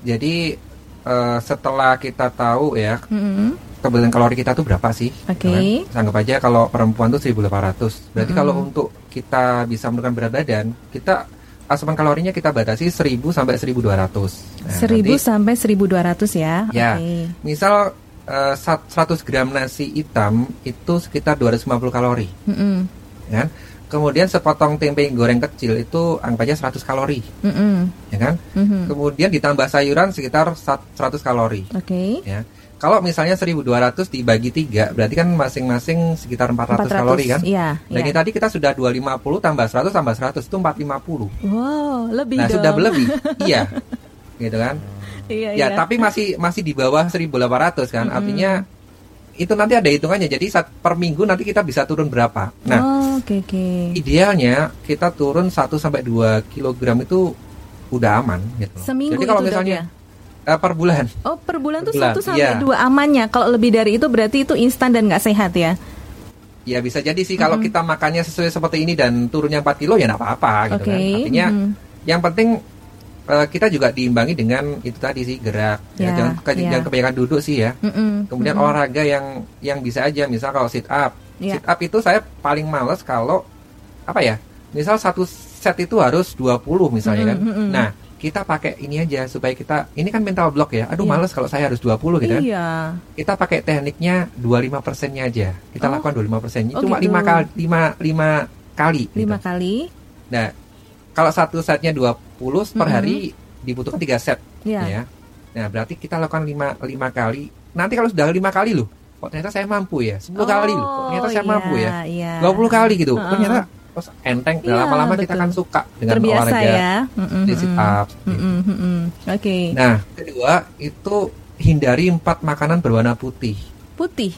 Jadi eh, setelah kita tahu ya Mm-mm. kebutuhan kalori kita tuh berapa sih? Oke. Gitu kan? Anggap aja kalau perempuan tuh 1800. Berarti kalau untuk kita bisa menurunkan berat badan, kita asupan kalorinya kita batasi 1000 sampai 1200. Nah, 1000 nanti- sampai 1200 ya? Ya, Oke. misal eh, sat- 100 gram nasi hitam itu sekitar 250 kalori, Mm-mm. ya kan? Kemudian sepotong tempe goreng kecil itu anggap aja 100 kalori, Mm-mm. ya kan? Mhm. Kemudian ditambah sayuran sekitar sat- 100 kalori, Oke. ya. Kalau misalnya 1200 dibagi 3, berarti kan masing-masing sekitar 400, 400, kalori kan? Iya. Nah, ini iya. tadi kita sudah 250 tambah 100 tambah 100 itu 450. Wow, lebih Nah, dong. sudah berlebih. <laughs> iya. Gitu kan? Iya, ya iya. tapi masih masih di bawah 1800 kan artinya itu nanti ada hitungannya jadi saat per minggu nanti kita bisa turun berapa nah Oh, oke oke. idealnya kita turun 1 sampai 2 kilogram itu udah aman gitu Seminggu jadi kalau misalnya ya? eh, per bulan Oh, per bulan tuh bulan, satu sampai iya. dua amannya. Kalau lebih dari itu berarti itu instan dan nggak sehat ya? ya bisa jadi sih kalau kita makannya sesuai seperti ini dan turunnya 4 kilo ya nggak apa-apa gitu Oke, kan artinya mhm. yang penting eh, kita juga diimbangi dengan itu tadi sih gerak Ya, ya, jangan ke- ya. jangan kebanyakan duduk sih ya Mm-mm. Kemudian Mm-mm. olahraga yang yang bisa aja, misal kalau sit up. Iya. Sit up itu saya paling males kalau apa ya? Misal satu set itu harus 20 misalnya kan. Mm-mm, mm-mm. Nah, kita pakai ini aja supaya kita ini kan mental block ya. Aduh Iya. males kalau saya harus 20 gitu kan. Iya. Kita pakai tekniknya 25 persennya aja. Kita Oh. lakukan 25 persen. Oh, Cuma gitu. lima kali lima lima kali. Lima gitu. kali. Nah, kalau satu setnya 20 per Mm-mm. hari dibutuhkan tiga set Iya. ya. Nah, berarti kita lakukan lima lima kali. Nanti kalau sudah lima kali loh, kok ternyata saya mampu ya. 10 kali loh, kok ternyata saya iya, mampu ya. Iya. 20 kali gitu. Heeh. Ternyata terus enteng. Iya, lama-lama kita akan suka dengan Terbiasa olahraga ya. Mm-mm, di sit up. gitu. Mm-mm, mm-mm. Oke. Nah, kedua itu hindari empat makanan berwarna putih. Putih.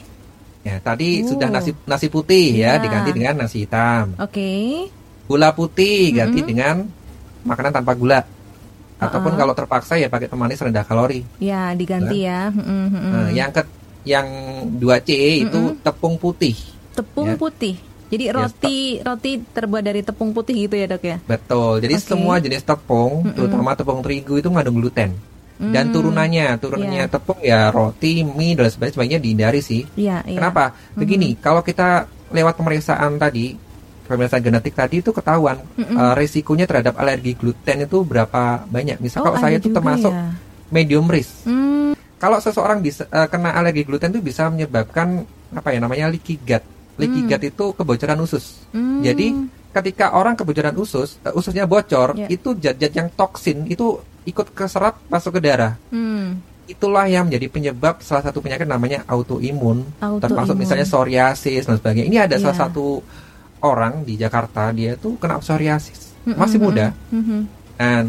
Ya, tadi Oh. sudah nasi nasi putih Iya. ya diganti dengan nasi hitam. Oke. Gula putih ganti Mm-mm. dengan makanan tanpa gula. Ataupun Uh-uh. kalau terpaksa ya pakai pemanis rendah kalori. Ya, diganti ya. Mm-mm, mm-mm. Nah, yang ke yang 2C itu tepung putih. Tepung ya. putih. Jadi Ya, roti roti terbuat dari tepung putih gitu ya, Dok ya? Betul. Jadi Oke. semua jenis tepung, Mm-mm. terutama tepung terigu itu mengandung gluten. Dan Hmm, turunannya, turunannya Iya. tepung ya roti, mie dan sebagainya sebaiknya dihindari sih. Iya, iya. Kenapa? Begini, kalau kita lewat pemeriksaan tadi, pemeriksaan genetik tadi itu ketahuan Mm-mm. eh, risikonya terhadap alergi gluten itu berapa banyak. Misal Oh, kalau saya itu termasuk ya? medium risk. Hmm, Kalau seseorang bisa eh, kena alergi gluten itu bisa menyebabkan apa ya namanya leaky gut. Leaky Hmm. gut itu kebocoran usus. hmm. Jadi ketika orang kebocoran usus, eh, ususnya bocor, Ya. itu zat-zat yang toksin itu ikut keserap masuk ke darah. Hmm. Itulah yang menjadi penyebab salah satu penyakit namanya autoimun, termasuk Autoimun. misalnya psoriasis dan sebagainya. Ini ada salah Ya. satu orang di Jakarta dia tuh kena psoriasis, Mm-mm, masih mm-mm, muda. mm-mm. Dan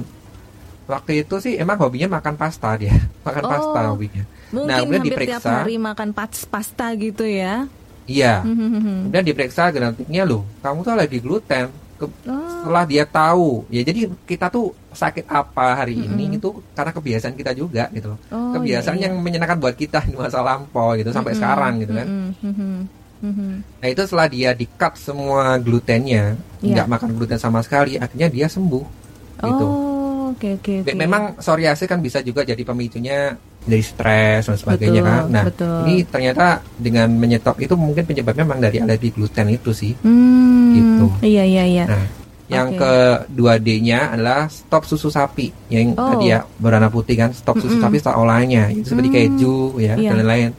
waktu itu sih emang hobinya makan pasta dia, <laughs> makan Oh. pasta hobinya. Mungkin Nah, kemudian hampir tiap diperiksa. hari makan pas- pasta gitu ya. Iya. Hmm, hmm, hmm, hmm. Kemudian diperiksa genetiknya loh, kamu tuh alergi gluten. Ke- Setelah dia tahu, ya jadi kita tuh sakit apa hari ini itu karena kebiasaan kita juga gitu. loh. Oh, kebiasaan iya, iya. yang menyenangkan buat kita di masa lampau gitu sampai sekarang gitu kan. Mm, mm, mm, mm. Nah itu setelah dia di-cut semua glutennya, nggak makan gluten sama sekali, akhirnya dia sembuh gitu. Oh, oke oke Be- oke. Memang psoriasis kan bisa juga jadi pemicunya dari stres dan sebagainya Betul, kan. Nah, betul. ini ternyata dengan menyetop itu mungkin penyebabnya memang dari alergi gluten itu sih. Hmm, Gitu. Iya iya iya. Nah, yang Oke. kedua D-nya adalah stop susu sapi yang Oh. tadi ya berwarna putih kan, stop susu Mm-mm. sapi setelah olahannya, itu seperti Hmm, keju ya iya. dan lain-lain.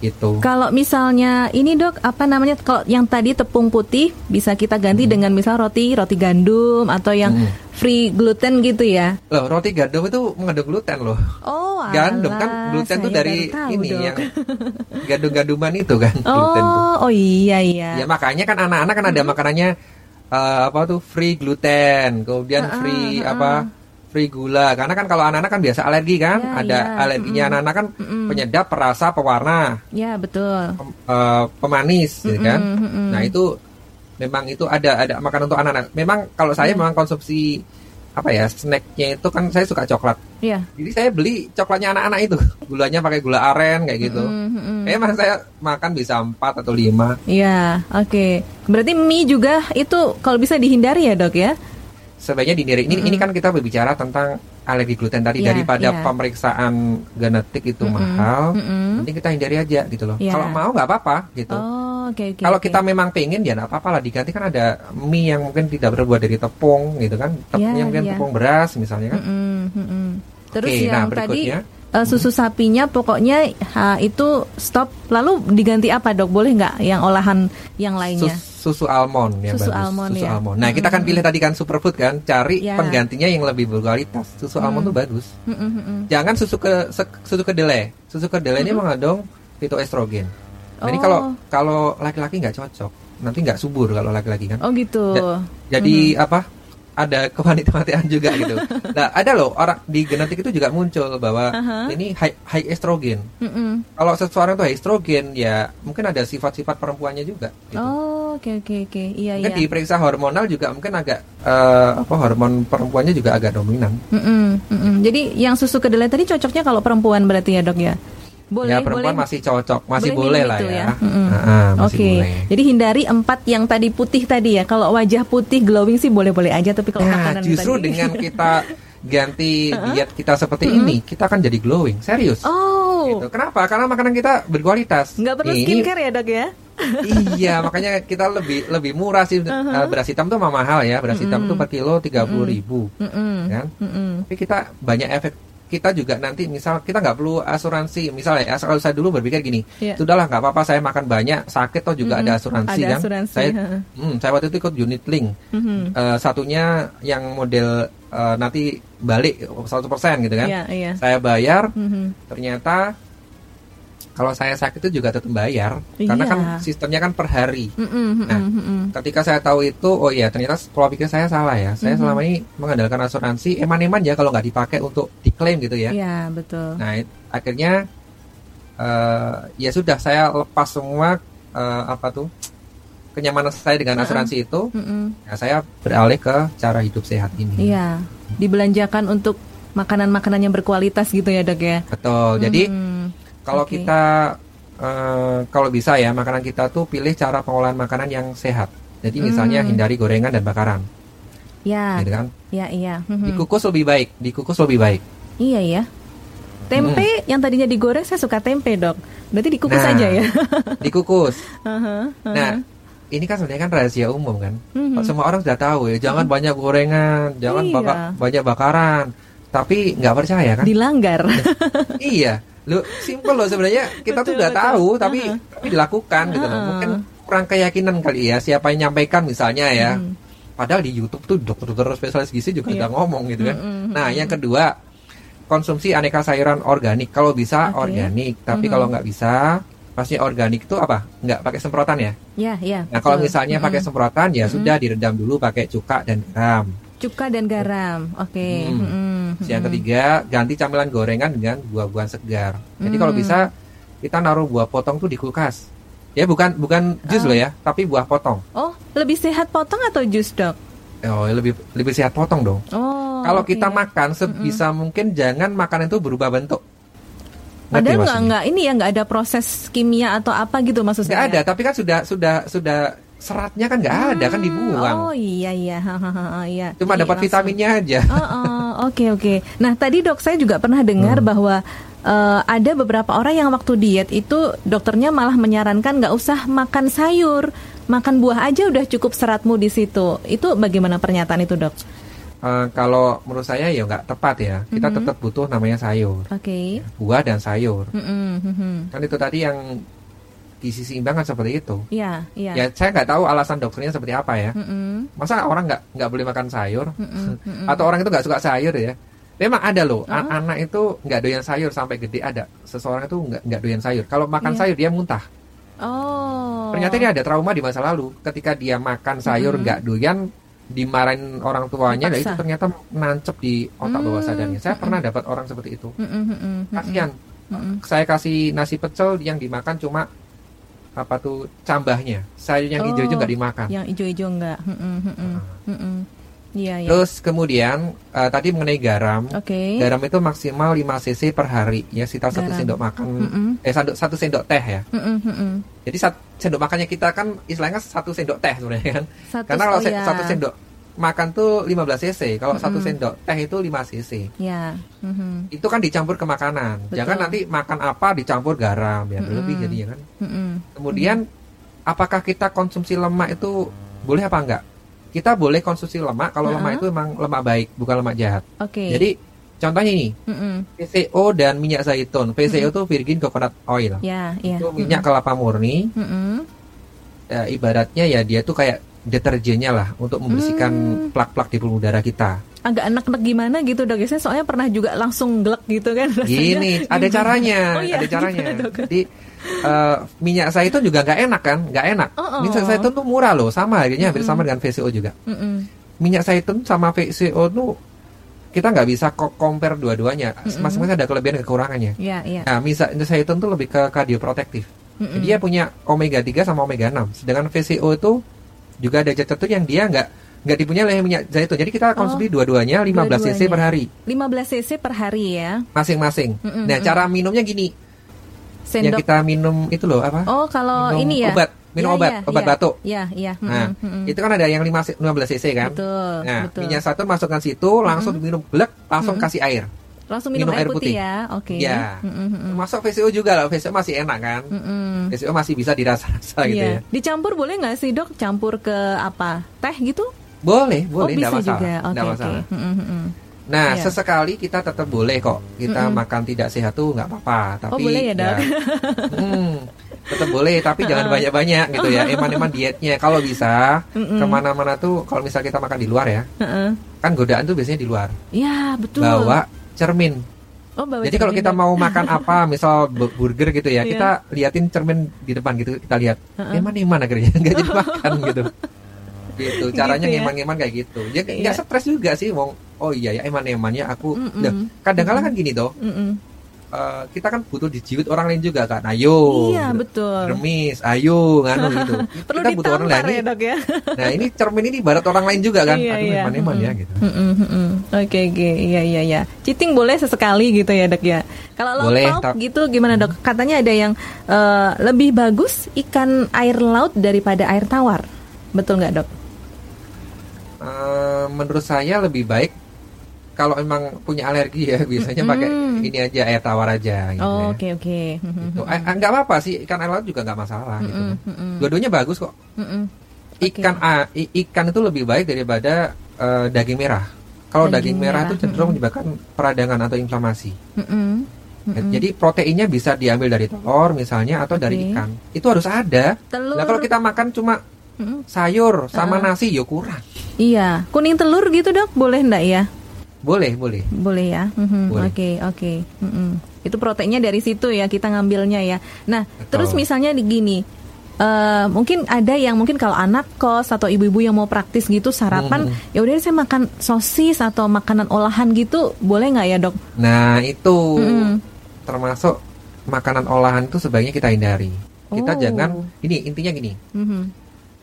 Gitu. Kalau misalnya ini dok, apa namanya? Kalau yang tadi tepung putih bisa kita ganti Hmm. dengan misal roti roti gandum atau yang Mm. free gluten gitu ya. Loh, roti gandum itu mengandung gluten loh. Oh, Gandum alah, kan gluten saya dari ini Dok. yang gandum-ganduman itu kan <laughs> gluten tuh. Oh, oh iya iya. Ya makanya kan anak-anak kan ada makanannya eh, apa tuh free gluten, kemudian Ah, free ah, apa free gula. Karena kan kalau anak-anak kan biasa alergi kan, Ya, ada ya, alerginya mm-mm. anak-anak kan Mm-mm. penyedap, perasa, pewarna, Ya betul. pem- eh, pemanis gitu Mm-mm, kan. mm-mm. Nah, itu memang itu ada ada makanan untuk anak-anak. Memang kalau saya Ya. memang konsumsi apa ya, snacknya itu kan saya suka coklat. Ya. Jadi saya beli coklatnya anak-anak itu. <laughs> Gulanya pakai gula aren kayak gitu. Mm, mm, mm. Emang saya makan bisa 4 atau 5. Iya, oke. Berarti mie juga itu kalau bisa dihindari ya dok ya? Sebaiknya dihindari. Ini ini kan kita berbicara tentang alergi gluten tadi Iya, daripada iya. pemeriksaan genetik itu Mm-mm, mahal. mm-mm. Mending kita hindari aja gitu loh. Iya. Kalau mau nggak apa-apa gitu. Oh, oke oke. Kalau oke. kita memang pengen ya nggak apa-apa lah diganti kan ada mie yang mungkin tidak terbuat dari tepung gitu kan. Tepungnya Iya, mungkin iya. tepung beras misalnya kan. Mm-mm, mm-mm. Terus Oke, yang nah tadi eh, susu sapinya pokoknya ha, itu stop. Lalu diganti apa dok? Boleh nggak yang olahan yang lainnya? Sus- susu almond yang Susu bagus. almond, susu ya. almond. Nah, kita kan pilih tadi kan superfood kan, cari Ya. penggantinya yang lebih berkualitas. Susu almond tuh bagus. Mm-mm, mm-mm. Jangan susu ke susu kedelai. Susu kedelai ini mengandung fitoestrogen. Nah, ini Oh. kalau kalau laki-laki nggak cocok, nanti nggak subur kalau laki-laki kan. Oh gitu. Ja- Jadi apa? Ada kewanita-wanitaan juga gitu. <laughs> Nah, ada loh orang di genetik itu juga muncul bahwa Aha. ini high, high estrogen. Mm-mm. Kalau seseorang tuh high estrogen, ya mungkin ada sifat-sifat perempuannya juga. Gitu. Oh oke oke oke. Iya Mungkin iya. diperiksa hormonal juga mungkin agak eh, apa hormon perempuannya juga agak dominan. Mm-mm, mm-mm. Jadi yang susu kedelai tadi cocoknya kalau perempuan berarti ya dok ya? Boleh ya perempuan boleh. masih cocok, masih Boleh boleh, lah ya. ya? Masih Oke, boleh. jadi hindari empat yang tadi putih tadi ya. Kalau wajah putih glowing sih boleh-boleh aja, tapi kalau Nah, makanan justru tadi. dengan kita ganti <laughs> diet kita seperti ini, kita akan jadi glowing, serius. Oh, Gitu. Kenapa? Karena makanan kita berkualitas. nggak perlu Ini- skincare ya dok ya? <laughs> iya, makanya kita lebih lebih murah sih. Uh-huh. Beras hitam tuh mah mahal ya. Beras hitam tuh per kilo tiga puluh ribu, Mm-mm, kan? mm-mm. Tapi kita banyak efek. Kita juga nanti misal kita nggak perlu asuransi. Misalnya, ya, kalau saya dulu berpikir gini, Iya. sudahlah nggak apa-apa saya makan banyak, sakit toh juga Mm-mm. ada asuransi Ada kan. asuransi, saya, hmm, saya waktu itu ikut unit link. Mhm. Eh, satunya yang model eh, nanti balik 100% gitu kan. Iya iya. Saya bayar, Mhm. ternyata kalau saya sakit itu juga tetap bayar karena Iya. kan sistemnya kan per hari. Mm-mm, mm-mm, Nah, mm-mm. Ketika saya tahu itu, oh iya ternyata pola pikir saya salah ya. Saya Mhm. selama ini mengandalkan asuransi eman-eman ya kalau nggak dipakai untuk diklaim gitu ya. Iya betul. Nah it- akhirnya eh, ya sudah saya lepas semua eh, apa tuh kenyamanan saya dengan asuransi itu. Mm-mm. Ya, saya beralih ke cara hidup sehat ini. Iya, dibelanjakan untuk makanan-makanan yang berkualitas gitu ya dok ya. Betul. Jadi Hmm, kalau oke. kita eh, kalau bisa ya makanan kita tuh pilih cara pengolahan makanan yang sehat. Jadi misalnya Hmm. hindari gorengan dan bakaran, ya, gitu kan? ya iya. Dikukus lebih baik, dikukus lebih baik. Iya ya. Tempe yang tadinya digoreng saya suka tempe dok. Berarti dikukus Nah. aja ya. <laughs> Dikukus. Aha, aha. Nah, ini kan sebenarnya kan rahasia umum kan. Mhm. Semua orang sudah tahu ya, jangan banyak gorengan, jangan Iya. baka- banyak bakaran. Tapi nggak percaya kan? dilanggar. iya, lu simpel loh sebenarnya. Kita Betul, tuh udah betul. tahu, tapi tapi dilakukan gitu loh. Uh-uh. Mungkin kurang keyakinan kali ya. Siapa yang nyampaikan misalnya ya. Hmm. Padahal di YouTube tuh dokter-dokter spesialis gizi juga Iya. udah ngomong gitu kan. Mm-mm, Nah, yang kedua konsumsi aneka sayuran organik. Kalau bisa Oke. organik, tapi Mhm. kalau nggak bisa, pasti organik itu apa? Nggak pakai semprotan ya. ya ya. Nah, kalau misalnya Mm-mm. pakai semprotan ya sudah direndam dulu pakai cuka dan garam. cuka dan garam. Oke. Hmm. Mm-mm, Terus Yang ketiga, ganti camilan gorengan dengan buah-buahan segar. Jadi kalau Hmm. bisa kita naruh buah potong tuh di kulkas. Ya bukan bukan jus Oh. loh ya, tapi buah potong. Oh, lebih sehat potong atau jus, Dok? Oh, lebih lebih sehat potong dong. Oh. Kalau oke. kita makan sebisa mungkin jangan makanan itu berubah bentuk. Padahal nggak maksudnya? nggak ini ya nggak ada proses kimia atau apa gitu maksud Nggak saya. ada, tapi kan sudah sudah sudah seratnya kan nggak ada kan dibuang. Oh iya iya, <laughs> iya. Cuma Jadi dapat langsung- vitaminnya aja. Oh, oh, oke oke. Nah tadi dok saya juga pernah dengar Hmm. bahwa eh, ada beberapa orang yang waktu diet itu dokternya malah menyarankan nggak usah makan sayur, makan buah aja udah cukup seratmu di situ. Itu bagaimana pernyataan itu dok? Eh, kalau menurut saya ya nggak tepat ya. Kita Mhm. tetap butuh namanya sayur, Oke. buah dan sayur. Mm-mm, mm-mm. Kan itu tadi yang gizi seimbang kan seperti itu. Iya iya. Ya saya nggak tahu alasan dokternya seperti apa ya. Mm-mm, Masa orang nggak nggak boleh makan sayur? mm-mm, mm-mm. Atau orang itu nggak suka sayur ya? Memang ada loh, Oh. an- anak itu nggak doyan sayur sampai gede ada. Seseorang itu nggak nggak doyan sayur. Kalau makan Iya. sayur dia muntah. Oh. Ternyata dia ada trauma di masa lalu. Ketika dia makan sayur nggak doyan, dimarahin orang tuanya, dan itu Dipaksa. ternyata nancep di otak bawah Hmm. sadarnya. Saya pernah dapat orang seperti itu. Kasihan. Saya kasih nasi pecel yang dimakan cuma apa tuh cambahnya. Sayur yang Oh. hijau-hijau nggak dimakan. Yang. Mm-mm, mm-mm, mm-mm. Iya iya. Terus kemudian eh, tadi mengenai garam. Oke. Garam itu maksimal 5 cc per hari ya sekitar satu sendok makan Mm-mm. eh satu, satu sendok teh ya. Mm-mm, mm-mm. Jadi satu sendok makannya kita kan istilahnya satu sendok teh sebenarnya kan. Satu, Karena kalau oh, se- ya. satu sendok makan tuh 15 cc, kalau satu Mm-mm. sendok teh itu 5 cc. Ya. mhm. Itu kan dicampur ke makanan. Betul. Jangan nanti makan apa dicampur garam ya berlebih Mm-mm. jadinya kan. Mm-mm. Kemudian apakah kita konsumsi lemak itu boleh apa enggak? Kita boleh konsumsi lemak kalau lemak Uh-uh. itu memang lemak baik, bukan lemak jahat. Oke. Jadi contohnya ini, Mm-mm. PCO dan minyak zaitun. PCO itu virgin coconut oil. Ya, ya. Itu minyak kelapa murni. Mm-mm. Ya, ibaratnya ya dia tuh kayak deterjennya lah untuk membersihkan Hmm. plak-plak di pembuluh darah kita. Agak enak-enak gimana gitu dok. Saya soalnya pernah juga langsung gelek gitu kan. rasanya. Gini, <laughs> ada caranya, Oh, iya, ada caranya. dok? Jadi eh, minyak zaitun juga nggak enak kan, nggak enak. Oh, oh. Minyak zaitun tuh murah loh, sama harganya hampir sama dengan VCO juga. Mm-mm. Minyak zaitun sama VCO tuh kita nggak bisa compare dua-duanya. Mm-mm. Masing-masing ada kelebihan dan kekurangannya. Ya, ya. Nah, minyak zaitun tuh lebih ke kardioprotektif. Mm-mm. Dia punya omega 3 sama omega 6. Sedangkan VCO itu juga ada zat tertentu yang dia nggak nggak dipunyai oleh minyak zaitun. Jadi kita konsumsi dua-duanya 15 cc Oh. Dua-duanya. per hari 15 cc per hari ya. masing-masing. Nah, mm. cara minumnya gini. Yang Sendok. kita minum itu loh apa? Oh, kalau minum ini ya. obat, minum Ya, obat, ya, obat ya. batuk. Iya, iya. Nah, Mm-mm, mm-mm. itu kan ada yang 5 c- 15 cc kan? Betul, Nah, betul. minyak zaitun masukkan situ, langsung diminum blek, langsung Mm-mm. kasih air. Langsung minum, minum air air putih, putih. ya. Oke. Ya. Mm-mm, mm-mm. Masuk VCO juga lah, VCO masih enak kan? Mm-mm. VCO masih bisa dirasa-rasa gitu Iya. ya. Dicampur boleh nggak sih dok? Campur ke apa? Teh gitu? Boleh, oh boleh, bisa enggak masalah. juga. Oke. masalah. Mm-mm, mm-mm. Nah, Iya. sesekali kita tetap boleh kok. Kita Mm-mm. makan tidak sehat tuh nggak apa-apa. Tapi Oh, boleh ya, Dok? hmm, tetap boleh, tapi jangan <laughs> banyak-banyak gitu ya. <laughs> Eman-eman dietnya. Kalau bisa ke mana-mana tuh, kalau misal kita makan di luar ya, kan godaan tuh biasanya di luar. Ya betul. Bawa cermin. Oh, bawa Jadi kalau kita mau makan <laughs> apa, misal bu- burger gitu ya, Iya. kita liatin cermin di depan gitu, kita lihat. Heeh. Eman-eman akhirnya <laughs> nggak jadi <laughs> makan gitu. Gitu, caranya Gitu ya. ngeman-ngeman kayak gitu. Ya Iya. nggak stres juga sih, wong. Oh iya ya eman-emannya aku. Mm-mm. Nah, kadang-kala kan gini toh, Mm-mm. Eh, kita kan butuh dijiwit orang lain juga kan. Ayo. Iya betul. Remis, ayo nganu <laughs> gitu. Perlu kita butuh orang lain. ya dok ya. Nah, ini cermin ini barat orang lain juga kan. Iya, Aduh, iya. eman-eman ya gitu. Mm-mm, mm-mm. Oke oke iya iya iya. Cheating boleh sesekali gitu ya dok ya. Kalau laut Boleh, pauk tap- gitu gimana dok? Katanya ada yang eh, lebih bagus ikan air laut daripada air tawar. Betul nggak dok? Eh, menurut saya lebih baik kalau emang punya alergi ya biasanya pakai Mm-mm. ini aja air tawar aja gitu Oh ya. oke oke. Gitu. Eh, eh, nggak apa-apa sih ikan air laut juga nggak masalah gitu. Kan. mm-mm. Dua-duanya bagus kok. Mm-mm. Oke. Ikan ah, i- ikan itu lebih baik daripada eh, daging merah. Kalau Daging daging, merah, itu cenderung menyebabkan peradangan atau inflamasi. Mm-mm. Mm-mm. Jadi proteinnya bisa diambil dari telur misalnya atau dari Oke. ikan. Itu harus ada. telur. Nah kalau kita makan cuma sayur sama Uh-uh. nasi ya kurang. Iya, kuning telur gitu dok, boleh ndak ya? Boleh, boleh. Boleh ya. Mhm. Oke oke. Mhm. Itu proteinnya dari situ ya kita ngambilnya ya. Nah Betul. terus misalnya di gini, eh, mungkin ada yang mungkin kalau anak kos atau ibu-ibu yang mau praktis gitu sarapan, Mhm. ya udah saya makan sosis atau makanan olahan gitu, boleh nggak ya dok? Nah itu Mm-mm. termasuk makanan olahan itu sebaiknya kita hindari. Kita Oh. jangan ini intinya gini. Mhm.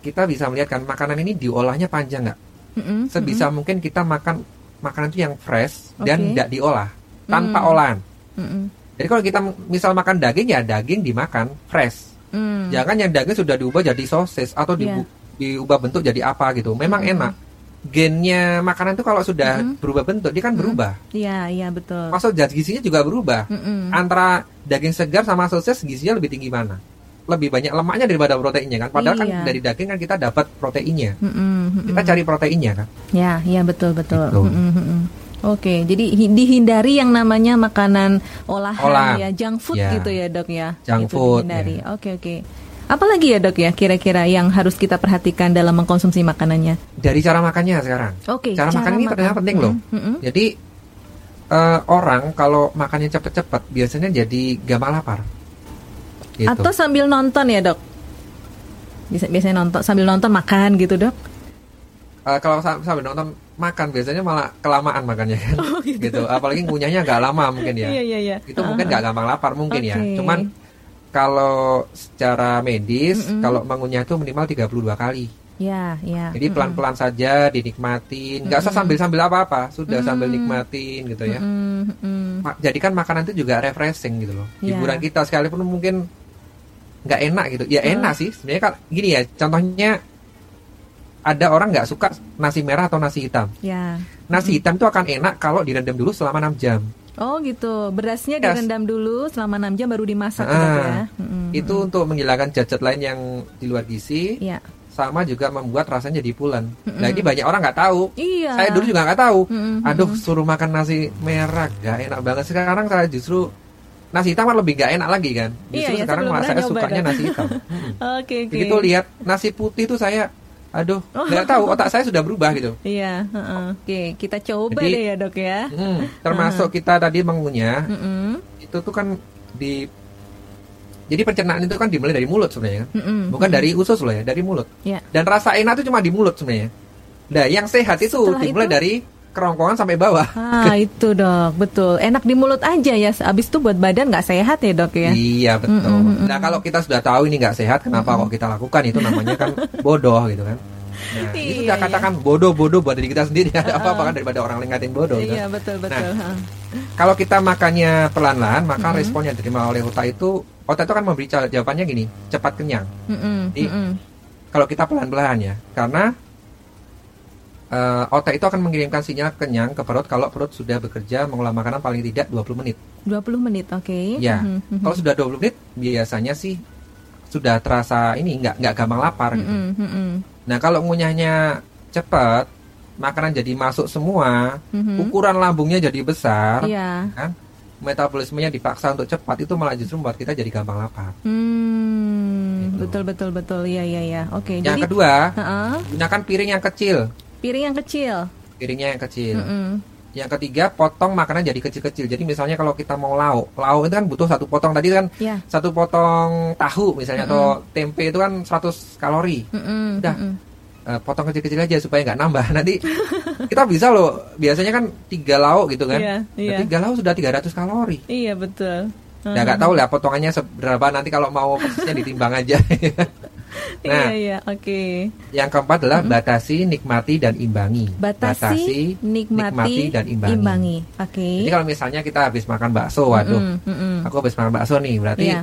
Kita bisa melihat kan makanan ini diolahnya panjang nggak? Mhm, Sebisa mungkin kita makan makanan itu yang fresh dan tidak diolah tanpa Hmm. olahan. mhm, mhm. Jadi kalau kita misal makan daging ya daging dimakan fresh. Hmm. Jangan yang daging sudah diubah jadi sosis atau dibu- diubah bentuk jadi apa gitu. Memang Mhm. enak. Gennya makanan itu kalau sudah Mhm. berubah bentuk dia kan berubah. Iya, iya betul. Maksud zat gizinya juga berubah. Mhm. Antara daging segar sama sosis gizinya lebih tinggi mana? Lebih banyak lemaknya daripada proteinnya kan. Padahal Iya. kan dari daging kan kita dapat proteinnya. Mhm, mhm. Kita cari proteinnya kan. Ya, ya betul betul. Gitu. Mhm, mhm. Oke, jadi hi- dihindari yang namanya makanan olahan Olahan. ya, junk food Ya. gitu ya dok ya. Junk Itu food, Dihindari. ya. Oke oke. Apalagi ya dok ya kira-kira yang harus kita perhatikan dalam mengkonsumsi makanannya? Dari cara makannya sekarang. Oke. Cara, makan ini ternyata penting loh. Mhm, mhm. Jadi eh, orang kalau makannya cepet-cepet biasanya jadi gampang lapar. Gitu. Atau sambil nonton ya dok? Bisa biasanya nonton sambil nonton makan gitu dok? Eh, kalau sa- sambil nonton makan biasanya malah kelamaan makannya kan. <laughs> gitu. Apalagi ngunyahnya agak lama mungkin ya. Oh, Iya iya iya. Itu mungkin nggak gampang lapar mungkin ya. Oke. Cuman kalau secara medis Mm-mm. kalau mengunyah itu minimal 32 kali. Ya ya. Jadi pelan-pelan saja dinikmatin, nggak usah sambil-sambil apa-apa, sudah sambil nikmatin gitu ya. Mhm, mhm. Ma- Jadikan makanan itu juga refreshing gitu loh. Iya. Hiburan kita sekalipun mungkin nggak enak gitu. Ya enak sih. Sebenarnya kan gini ya, contohnya ada orang nggak suka nasi merah atau nasi hitam. Ya. Nasi hitam itu akan enak kalau direndam dulu selama 6 jam. Oh gitu, berasnya Yes. direndam dulu selama 6 jam baru dimasak Ah, gitu ya. Mhm, Itu untuk menghilangkan zat-zat lain yang di luar gizi, Iya. sama juga membuat rasanya jadi pulen. Nah ini banyak orang nggak tahu. Iya. Saya dulu juga nggak tahu. Mm-mm, Aduh, suruh makan nasi merah gak enak banget. Sekarang saya justru nasi hitam kan lebih gak enak lagi kan. Iya, Justru iya, sekarang saya belum malah saya sukanya nasi hitam. Mm-mm. <laughs> Oke oke. Begitu lihat nasi putih itu saya, aduh, nggak tahu otak saya sudah berubah gitu. Iya, heeh. oke. Kita coba Jadi- deh ya dok ya. Hmm, termasuk kita tadi mengunyah, Mm-mm, itu tuh kan di jadi pencernaan itu kan dimulai dari mulut sebenarnya kan. mm-mm. Bukan dari usus loh ya, dari mulut. Ya. Dan rasa enak itu cuma di mulut sebenarnya. Nah, yang sehat itu Setelah dimulai itu? dari kerongkongan sampai bawah. Ah <laughs> itu dok, betul. Enak di mulut aja ya. Abis itu buat badan nggak sehat ya dok ya. Iya betul. Mm, mm, mm, Nah kalau kita sudah tahu ini nggak sehat, kenapa kok kita lakukan itu namanya kan bodoh gitu kan. Nah, itu sudah katakan bodoh-bodoh buat diri kita sendiri ada apa-apa kan daripada orang lain ngatain bodoh. gitu. Iya betul betul. Nah. Kalau kita makannya pelan-pelan, maka respon yang diterima oleh otak itu, otak itu kan memberi jaw- jawabannya gini, cepat kenyang. Mm-mm, Jadi, mm-mm. Kalau kita pelan-pelan ya, karena eh, otak itu akan mengirimkan sinyal kenyang ke perut kalau perut sudah bekerja mengolah makanan paling tidak 20 menit. 20 menit, oke. Ya, Mhm, mhm. kalau sudah 20 menit biasanya sih sudah terasa ini nggak nggak gampang lapar gitu. Mm-mm, mm-mm. Nah kalau ngunyahnya cepat, makanan jadi masuk semua, Mhm. ukuran lambungnya jadi besar, Iya. kan? Metabolismenya dipaksa untuk cepat itu malah justru membuat kita jadi gampang lapar. Hmm, Gitu. betul betul betul. Iya iya iya. Oke. Yang Jadi kedua, Heeh. gunakan piring yang kecil, piring yang kecil. piringnya yang kecil. Mm-mm. Yang ketiga, potong makanan jadi kecil-kecil. Jadi misalnya kalau kita mau lauk, lauk itu kan butuh satu potong tadi kan Ya. satu potong tahu misalnya atau tempe itu kan 100 kalori. Mm-mm, Udah. mm-mm. Eh, potong kecil-kecil aja supaya nggak nambah <laughs> nanti kita bisa loh biasanya kan tiga lauk gitu kan Nah, iya. tiga lauk sudah 300 kalori Iya betul. Nah, nggak tahu lah potongannya seberapa nanti kalau mau persisnya ditimbang aja <laughs> iya nah iya oke. yang keempat adalah batasi nikmati dan imbangi Batasi, nikmati, dan imbangi, Oke. jadi kalau misalnya kita habis makan bakso waduh Mm-mm, mm-mm. aku habis makan bakso nih berarti Iya.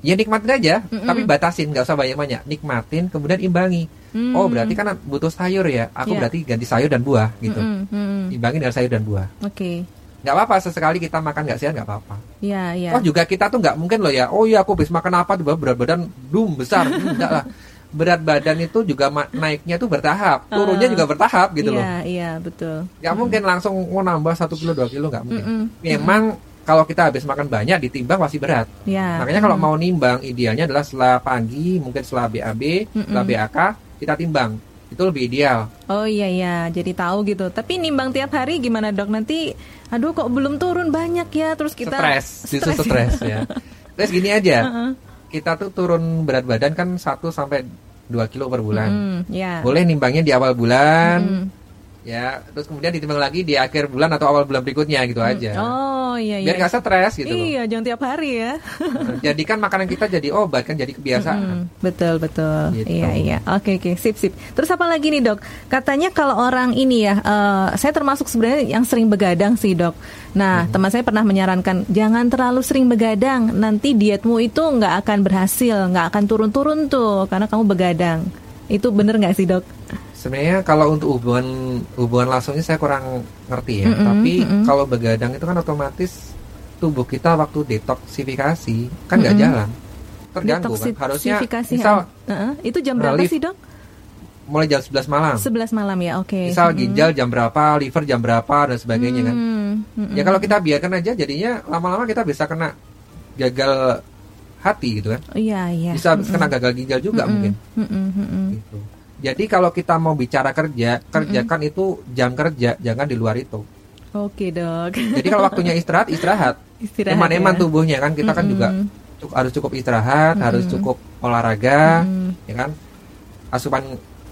ya nikmatin aja Mm-mm. tapi batasin nggak usah banyak-banyak nikmatin kemudian imbangi Hmm. oh berarti kan butuh sayur ya aku Iya. berarti ganti sayur dan buah gitu Mm-mm, mm-mm. imbangi dengan sayur dan buah Oke. Nggak apa-apa sesekali kita makan nggak sehat nggak apa-apa Iya iya. oh juga kita tuh nggak mungkin loh ya oh iya aku habis makan apa tiba berat badan dum besar <laughs> enggak lah berat badan itu juga naiknya tuh bertahap turunnya Ah. juga bertahap gitu loh Iya iya betul. nggak mungkin langsung mau nambah satu kilo dua kilo nggak mungkin Mm-mm. memang kalau kita habis makan banyak ditimbang pasti berat Ya. makanya kalau mau nimbang idealnya adalah setelah pagi mungkin setelah BAB setelah Mm-mm. BAK kita timbang itu lebih ideal Oh iya iya, jadi tahu gitu. Tapi nimbang tiap hari gimana dok? Nanti, aduh kok belum turun banyak ya, terus kita stres justru stres ya <laughs> terus gini aja Heeh. kita tuh turun berat badan kan 1 sampai 2 kilo per bulan Mm, ya. boleh nimbangnya di awal bulan Mm. Ya terus kemudian ditimbang lagi di akhir bulan atau awal bulan berikutnya gitu aja Oh iya iya. biar nggak stres gitu loh Iya, jangan tiap hari ya. jadikan makanan kita jadi obat kan jadi kebiasaan Mm, betul betul. Gitu. Iya iya. Oke oke sip sip. Terus apa lagi nih dok? Katanya kalau orang ini ya, eh, saya termasuk sebenarnya yang sering begadang sih dok. Nah Mm-hmm. teman saya pernah menyarankan jangan terlalu sering begadang. Nanti dietmu itu nggak akan berhasil, nggak akan turun-turun tuh karena kamu begadang. Itu bener nggak sih dok? Sebenarnya kalau untuk hubungan hubungan langsungnya saya kurang ngerti ya Mm-mm, tapi mm-mm. kalau begadang itu kan otomatis tubuh kita waktu detoksifikasi kan nggak Mm-mm. jalan terganggu kan harusnya misal ha? Heeh, itu jam berapa relief. sih dok? mulai jam 11 malam 11 malam ya, oke. misal Mm-mm. ginjal jam berapa liver jam berapa dan sebagainya kan Hmm, mm-mm. ya kalau kita biarkan aja jadinya lama-lama kita bisa kena gagal hati gitu kan Iya iya. bisa kena gagal ginjal juga Mm-mm, mungkin mm-mm, mm-mm. gitu. Jadi kalau kita mau bicara kerja, kerjakan itu jam kerja, jangan di luar itu. Oke dok. Jadi kalau waktunya istirahat, istirahat. <laughs> Istirahat Eman-eman ya. tubuhnya kan kita kan juga Mm-mm. cuk- harus cukup istirahat, harus Mm-mm. cukup olahraga, Mm. ya kan? Asupan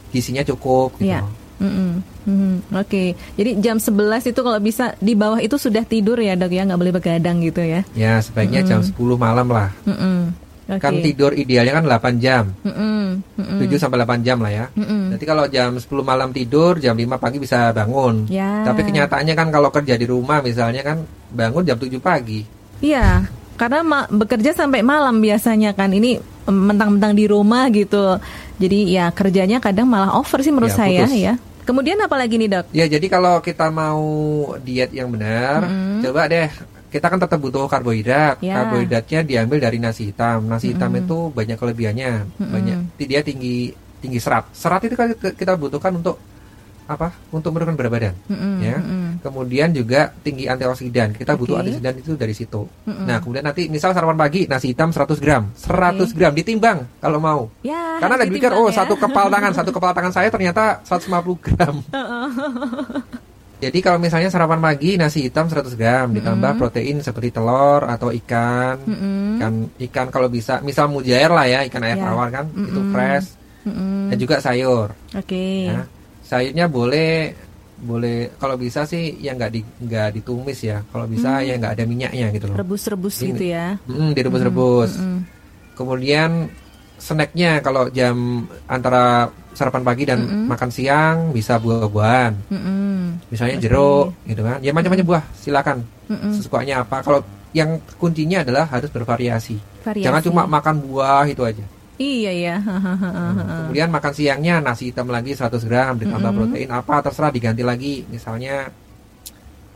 gizinya cukup gitu. Iya. Mm-mm. Mm-mm. Oke, jadi jam 11 itu kalau bisa di bawah itu sudah tidur ya dok ya, nggak boleh begadang gitu ya. Ya, sebaiknya jam 10 malam lah. Mm-mm. Oke. Kan tidur idealnya kan 8 jam. Mm-mm. Mm-mm. 7 sampai 8 jam lah ya. Mm-mm. Nanti kalau jam 10 malam tidur, jam 5 pagi bisa bangun. Ya. Tapi kenyataannya kan kalau kerja di rumah misalnya kan bangun jam 7 pagi. Iya, karena ma- bekerja sampai malam biasanya kan. Ini mentang-mentang di rumah gitu. Jadi ya kerjanya kadang malah over sih menurut Ya, saya putus. ya. Kemudian apa lagi nih dok? Ya jadi kalau kita mau diet yang benar, Mm-mm. coba deh kita kan tetap butuh karbohidrat. Ya. Karbohidratnya diambil dari nasi hitam. Nasi hitam Mm-mm. itu banyak kelebihannya, Mm-mm. banyak dia tinggi tinggi serat. Serat itu kan kita butuhkan untuk apa? Untuk menurunkan berat badan. Mm-mm, Ya. mm-mm. Kemudian juga tinggi antioksidan. Kita butuh Oke. antioksidan itu dari situ. Mm-mm. Nah, kemudian nanti misal sarapan pagi nasi hitam 100 gram, 100 Oke. gram ditimbang kalau mau. Ya. Karena harus pikir oh ya. satu kepal tangan, <laughs> satu kepal tangan saya ternyata 150 gram. <laughs> Jadi kalau misalnya sarapan pagi nasi hitam 100 gram ditambah protein seperti telur atau ikan, Mm-mm. ikan ikan kalau bisa, misal mujair lah ya ikan air Ya. tawar kan, itu Mm-mm. fresh Mm-mm. dan juga sayur. Oke. Ya. Sayurnya boleh boleh kalau bisa sih yang nggak di nggak ditumis ya, kalau bisa ya nggak ada minyaknya gitu loh. Rebus-rebus gitu ya. Mm, direbus-rebus. Mm-mm. Kemudian snacknya kalau jam antara sarapan pagi dan Mm-mm. makan siang bisa buah-buahan. Mm-mm. Misalnya Oke. jeruk gitu kan. Ya macam-macam buah, silakan. Mm-mm. Sesukanya apa. Kalau yang kuncinya adalah harus bervariasi. Variasi. Jangan cuma makan buah itu aja. Iya ya. Kemudian makan siangnya nasi hitam lagi 100 gram ditambah Mm-mm. protein apa terserah diganti lagi misalnya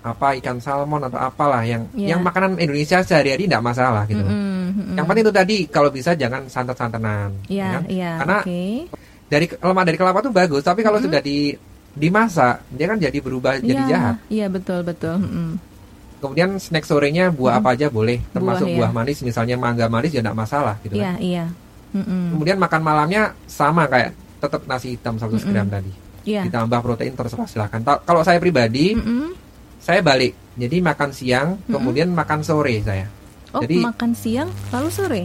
apa ikan salmon atau apalah yang Iya. yang makanan Indonesia sehari-hari tidak masalah gitu. Mm-mm, mm-mm. Yang penting itu tadi kalau bisa jangan santan-santanan. ya Iya, kan? iya. Karena Oke. dari lemak dari kelapa tuh bagus, tapi kalau Mm-mm. sudah di dimasak dia kan jadi berubah jadi Iya, jahat. Iya betul betul. Mm-mm. Kemudian snack sorenya buah apa aja boleh, termasuk Buah, buah, ya. manis misalnya mangga manis ya tidak masalah gitu Iya kan. iya. Mm-mm. Kemudian makan malamnya sama kayak tetap nasi hitam 100 gram Mm-mm. tadi. Iya. Ditambah protein terserah silakan. Ta- Kalau saya pribadi, Mm-mm. saya balik. Jadi makan siang, Mm-mm. kemudian makan sore saya. Oh Jadi- makan siang lalu sore.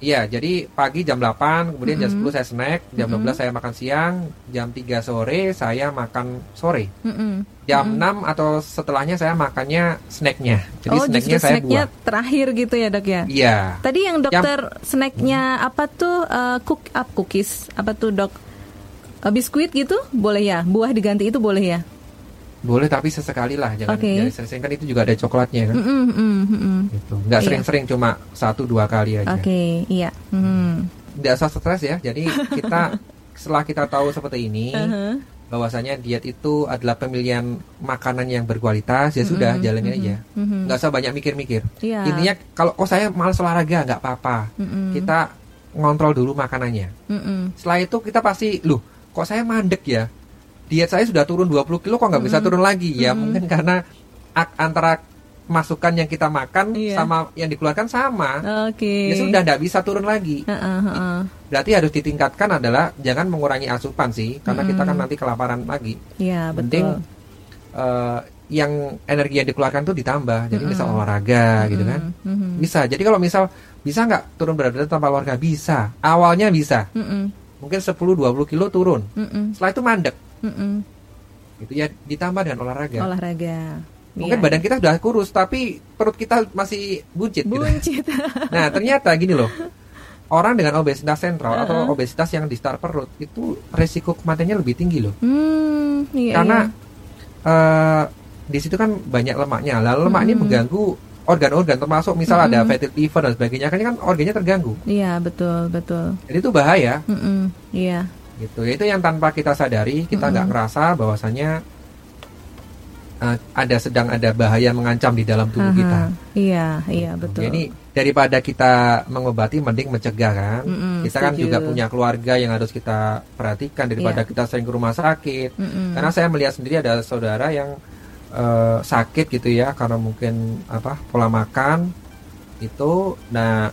Iya, jadi pagi jam 8, kemudian jam Mm-mm. 10 saya snack, jam Mm-mm. 12 saya makan siang, jam 3 sore saya makan sore. Mm-mm. Jam Mm-mm. 6 atau setelahnya saya makannya snacknya. Jadi oh snacknya saya snacknya buah. terakhir gitu ya dok ya. Iya. Tadi yang dokter snacknya apa tuh eh, cook up cookies apa tuh dok? Eh, biskuit gitu boleh ya? Buah diganti itu boleh ya? Boleh tapi sesekali lah, jangan Oke. jangan sering-sering kan itu juga ada coklatnya kan. Mm-mm, mm-mm, mm-mm. Gitu. Nggak Iya. sering-sering cuma satu dua kali aja. Oke iya. Mm. Nggak usah stres ya. Jadi kita <laughs> setelah kita tahu seperti ini, Uh-huh. bahwasanya diet itu adalah pemilihan makanan yang berkualitas, ya sudah Mm-mm, jalanin mm-mm, aja. mm-mm. Nggak usah banyak mikir-mikir. Iya. Intinya kalau oh saya malas olahraga nggak apa-apa. Mm-mm. Kita ngontrol dulu makanannya. Mm-mm. Setelah itu kita pasti, loh, kok saya mandek ya? Diet saya sudah turun 20 kilo, kok nggak bisa Mm-mm. turun lagi? Ya Mm-mm. mungkin karena antara masukan yang kita makan Iya. sama yang dikeluarkan sama. Oke. Ya sudah, nggak bisa turun lagi. Heeh, heeh. Berarti harus ditingkatkan adalah jangan mengurangi asupan sih, karena kita kan nanti kelaparan lagi. Iya Penting betul. eh, yang energi yang dikeluarkan tuh ditambah. Jadi misal Mm-mm. olahraga gitu kan. Mm-mm, mm-mm. Bisa. Jadi kalau misal bisa nggak turun berat badan tanpa olahraga? Bisa. Awalnya bisa. Mm-mm, Mungkin 10-20 kilo turun. mm-mm, Setelah itu mandek. Mm-mm. Itu ya ditambah dengan olahraga. Olahraga. Mungkin Iya. badan kita sudah kurus tapi perut kita masih buncit. gitu. buncit. <laughs> Nah ternyata gini loh, orang dengan obesitas sentral atau obesitas yang di start perut itu resiko kematiannya lebih tinggi loh. hmm, iya, Karena iya. eh, di situ kan banyak lemaknya. Lalu lemak ini Mm-mm. mengganggu organ-organ termasuk misal ada Mm-mm. fatty liver dan sebagainya kan ini kan organnya terganggu. Iya, betul, betul. Jadi itu bahaya Mm-mm, Iya. Gitu. Itu yang tanpa kita sadari kita nggak Mm-mm. ngerasa bahwasanya eh, ada sedang ada bahaya mengancam di dalam tubuh Aha. kita. Iya, iya, betul. Jadi daripada kita mengobati mending mencegah kan. Mm-mm, kita kan setuju. juga punya keluarga yang harus kita perhatikan daripada Iya. kita sering ke rumah sakit. Mm-mm. Karena saya melihat sendiri ada saudara yang eh, sakit gitu ya karena mungkin apa pola makan itu nah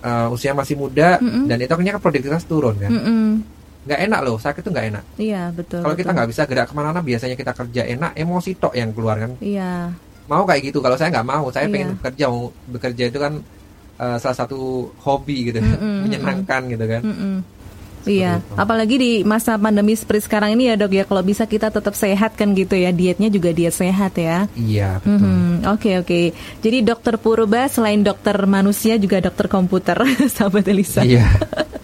eh, usia masih muda Mm-mm. dan itu akhirnya kan produktivitas turun kan. Mm-mm. Nggak enak loh, sakit tuh nggak enak. Iya, betul. Kalau kita nggak bisa gerak ke mana-mana biasanya kita kerja enak, emosi tok yang keluar kan. Iya. Mau kayak gitu. Kalau saya nggak mau, saya Iya. pengen bekerja. Mau bekerja itu kan eh, salah satu hobi gitu, Mm-mm, <laughs> menyenangkan gitu kan. Mm-mm. Iya, itu. apalagi di masa pandemi seperti sekarang ini ya dok ya, kalau bisa kita tetap sehat kan gitu ya, dietnya juga diet sehat ya. Iya betul. Mhm, Oke oke. Jadi dokter Purba selain dokter manusia juga dokter komputer, <laughs> sahabat Elisa. Iya.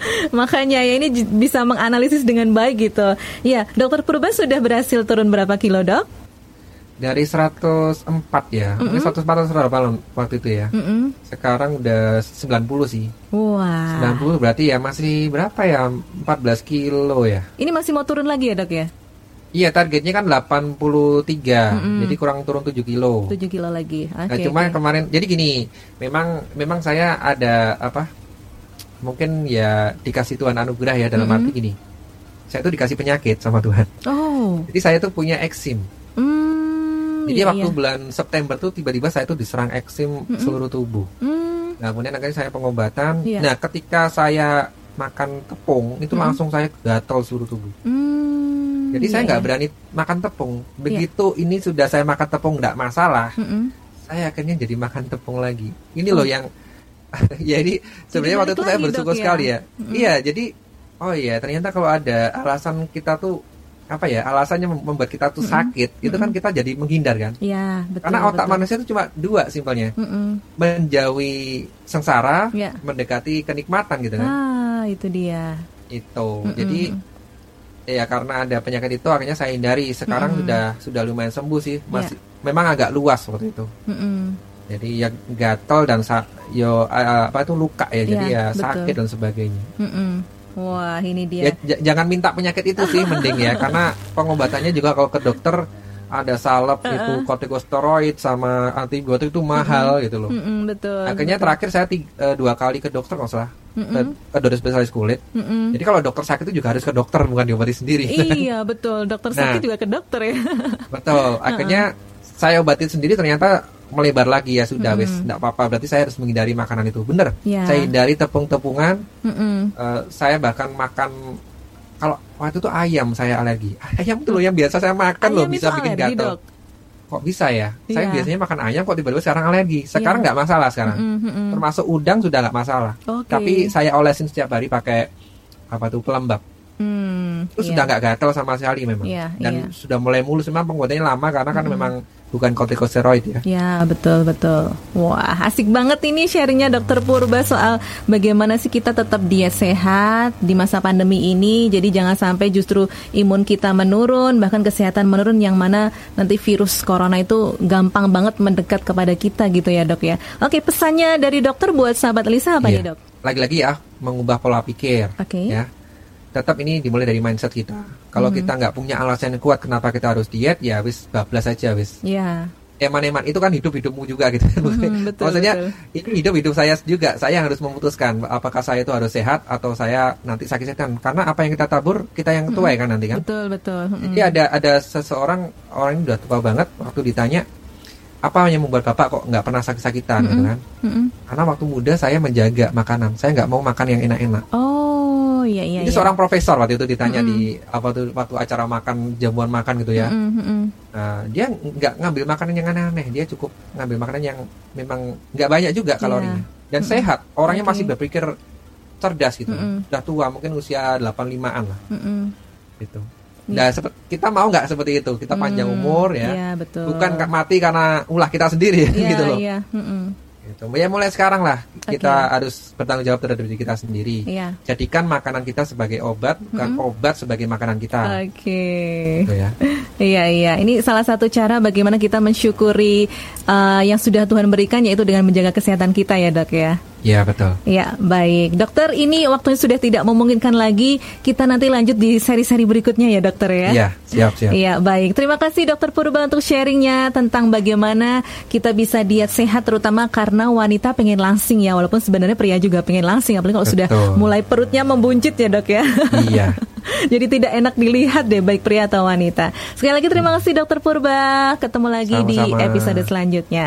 <laughs> Makanya ya ini bisa menganalisis dengan baik gitu. Ya, dokter Purba sudah berhasil turun berapa kilo dok? Dari 104 ya, mungkin 104 atau 108 waktu itu ya. Mm-mm. Sekarang udah 90 sih. Wah. 90 berarti ya masih berapa ya? 14 kilo ya. Ini masih mau turun lagi ya dok ya? Iya targetnya kan 83, jadi kurang turun 7 kilo. 7 kilo lagi. Oke. Nah, cuma oke. kemarin jadi gini, memang memang saya ada apa? Mungkin ya dikasih Tuhan anugerah ya dalam arti gini. Saya tuh dikasih penyakit sama Tuhan. Oh. Jadi saya tuh punya eksim. Hmm, Jadi iya, waktu iya. bulan September tuh tiba-tiba saya tuh diserang eksim seluruh tubuh. Hmm, Nah, kemudian akhirnya saya pengobatan. Iya. Nah, ketika saya makan tepung itu langsung saya gatal seluruh tubuh. hmm, Jadi saya iya, nggak iya. berani makan tepung. Begitu ini sudah saya makan tepung nggak masalah, Mm-mm. saya akhirnya jadi makan tepung lagi. Ini loh yang <laughs> jadi sebenarnya waktu itu saya bersyukur ya? sekali ya. Iya, jadi oh iya ternyata kalau ada alasan kita tuh apa ya alasannya mem- membuat kita tuh sakit itu kan kita jadi menghindar kan Iya, betul. karena otak betul. manusia itu cuma dua simpelnya Mm-mm. menjauhi sengsara Iya. mendekati kenikmatan gitu kan Ah, itu dia. itu jadi ya karena ada penyakit itu akhirnya saya hindari sekarang sudah sudah lumayan sembuh sih masih memang agak luas waktu itu Mm-mm. Jadi ya gatel dan sa yo apa itu luka ya jadi Iya, ya betul. sakit dan sebagainya Mm-mm. Wah, ini ya dia. j- jangan minta penyakit itu sih mending ya karena pengobatannya juga kalau ke dokter ada salep itu kortikosteroid sama antibiotik itu mahal gitu loh Mm-mm, betul. akhirnya betul. terakhir saya tiga, eh, dua kali ke dokter nggak salah ke, Mm-mm. ke dokter spesialis kulit Mm-mm. jadi kalau dokter sakit itu juga harus ke dokter bukan diobati sendiri iya, <laughs> betul. Dokter sakit Nah. juga ke dokter ya. Betul. <laughs> Akhirnya saya obatin sendiri ternyata melebar lagi ya sudah wis enggak apa-apa berarti saya harus menghindari makanan itu. Bener. Ya. Saya hindari tepung-tepungan. Eh, saya bahkan makan kalau waktu itu ayam saya alergi. <laughs> Ayam itu loh yang biasa saya makan loh bisa bikin gatal. Kok bisa ya? Saya Iya. biasanya makan ayam kok tiba-tiba sekarang alergi. Sekarang Iya. nggak masalah sekarang. Mm-mm. Termasuk udang sudah nggak masalah. Oke. Tapi saya olesin setiap hari pakai apa tuh pelembab. Hmm, Itu iya. sudah nggak gatal sama sekali memang. Iya, Dan iya. sudah mulai mulus memang penggunaannya lama karena kan memang bukan kortikosteroid ya. Ya betul betul. Wah asik banget ini sharingnya Dokter Purba soal bagaimana sih kita tetap diet sehat di masa pandemi ini. Jadi jangan sampai justru imun kita menurun, bahkan kesehatan menurun yang mana nanti virus corona itu gampang banget mendekat kepada kita gitu ya dok ya. Oke pesannya dari dokter buat sahabat Lisa apa Iya. nih dok? Lagi-lagi ya mengubah pola pikir. Oke. Ya. Tetap ini dimulai dari mindset kita. Kalau kita nggak punya alasan yang kuat kenapa kita harus diet, ya wis bablas aja wis. Ya. Eman-eman itu kan hidup-hidupmu juga gitu. Hmm, betul, Maksudnya betul. ini hidup-hidup saya juga. Saya yang harus memutuskan apakah saya itu harus sehat atau saya nanti sakit-sakitan. Karena apa yang kita tabur kita yang tuai kan nanti kan. Betul betul. Mm-mm. Jadi ada ada seseorang orang ini udah tua banget waktu ditanya apa yang membuat bapak kok nggak pernah sakit-sakitan gitu kan? Mm-mm. Karena waktu muda saya menjaga makanan. Saya nggak mau makan yang enak-enak. Oh iya iya. Ini iya. seorang profesor waktu itu ditanya di apa tuh waktu acara makan jamuan makan gitu ya. Mm-mm, mm-mm. Nah, dia nggak ngambil makanan yang aneh-aneh, dia cukup ngambil makanan yang memang nggak banyak juga kalorinya dan sehat. Orangnya Oke. masih berpikir cerdas gitu. Mm-mm. Udah tua, mungkin usia 85-an lah Mm-mm. gitu. Nah, kita mau nggak seperti itu? Kita panjang hmm, umur ya. Iya, betul. Bukan mati karena ulah kita sendiri ya, gitu loh. Iya, mm -mm. Gitu. Ya mulai sekarang lah kita harus bertanggung jawab terhadap diri kita sendiri. Iya. Jadikan makanan kita sebagai obat, bukan mm-hmm. obat sebagai makanan kita. Oke. Okay. Gitu ya. <laughs> iya iya. Ini salah satu cara bagaimana kita mensyukuri uh, yang sudah Tuhan berikan yaitu dengan menjaga kesehatan kita ya dok ya. Ya betul. Ya baik, dokter. Ini waktunya sudah tidak memungkinkan lagi. Kita nanti lanjut di seri-seri berikutnya ya, dokter ya. Iya, siap siap. Iya baik. Terima kasih dokter Purba untuk sharingnya tentang bagaimana kita bisa diet sehat, terutama karena wanita pengen langsing ya, walaupun sebenarnya pria juga pengen langsing, apalagi kalau betul. sudah mulai perutnya membuncit ya dok ya. Iya. <laughs> Jadi tidak enak dilihat deh baik pria atau wanita. Sekali lagi terima kasih Dokter Purba. Ketemu lagi Sama-sama. di episode selanjutnya.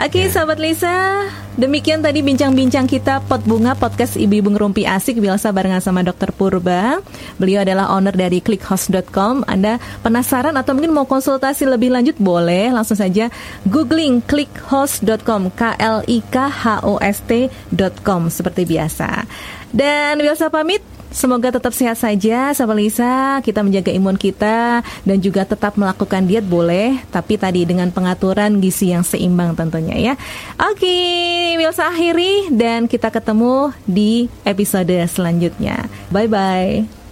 Oke, okay, ya. sahabat Lisa, demikian tadi bincang-bincang kita Pot Bunga Podcast Ibu-ibu ngerumpi asik biasa barengan sama Dokter Purba. Beliau adalah owner dari clickhost.com. Anda penasaran atau mungkin mau konsultasi lebih lanjut boleh langsung saja googling clickhost.com k l i k h o s t.com seperti biasa. Dan biasa pamit Semoga tetap sehat saja, sahabat Lisa. Kita menjaga imun kita dan juga tetap melakukan diet boleh, tapi tadi dengan pengaturan gizi yang seimbang tentunya ya. Oke, Wilsa akhiri dan kita ketemu di episode selanjutnya. Bye bye.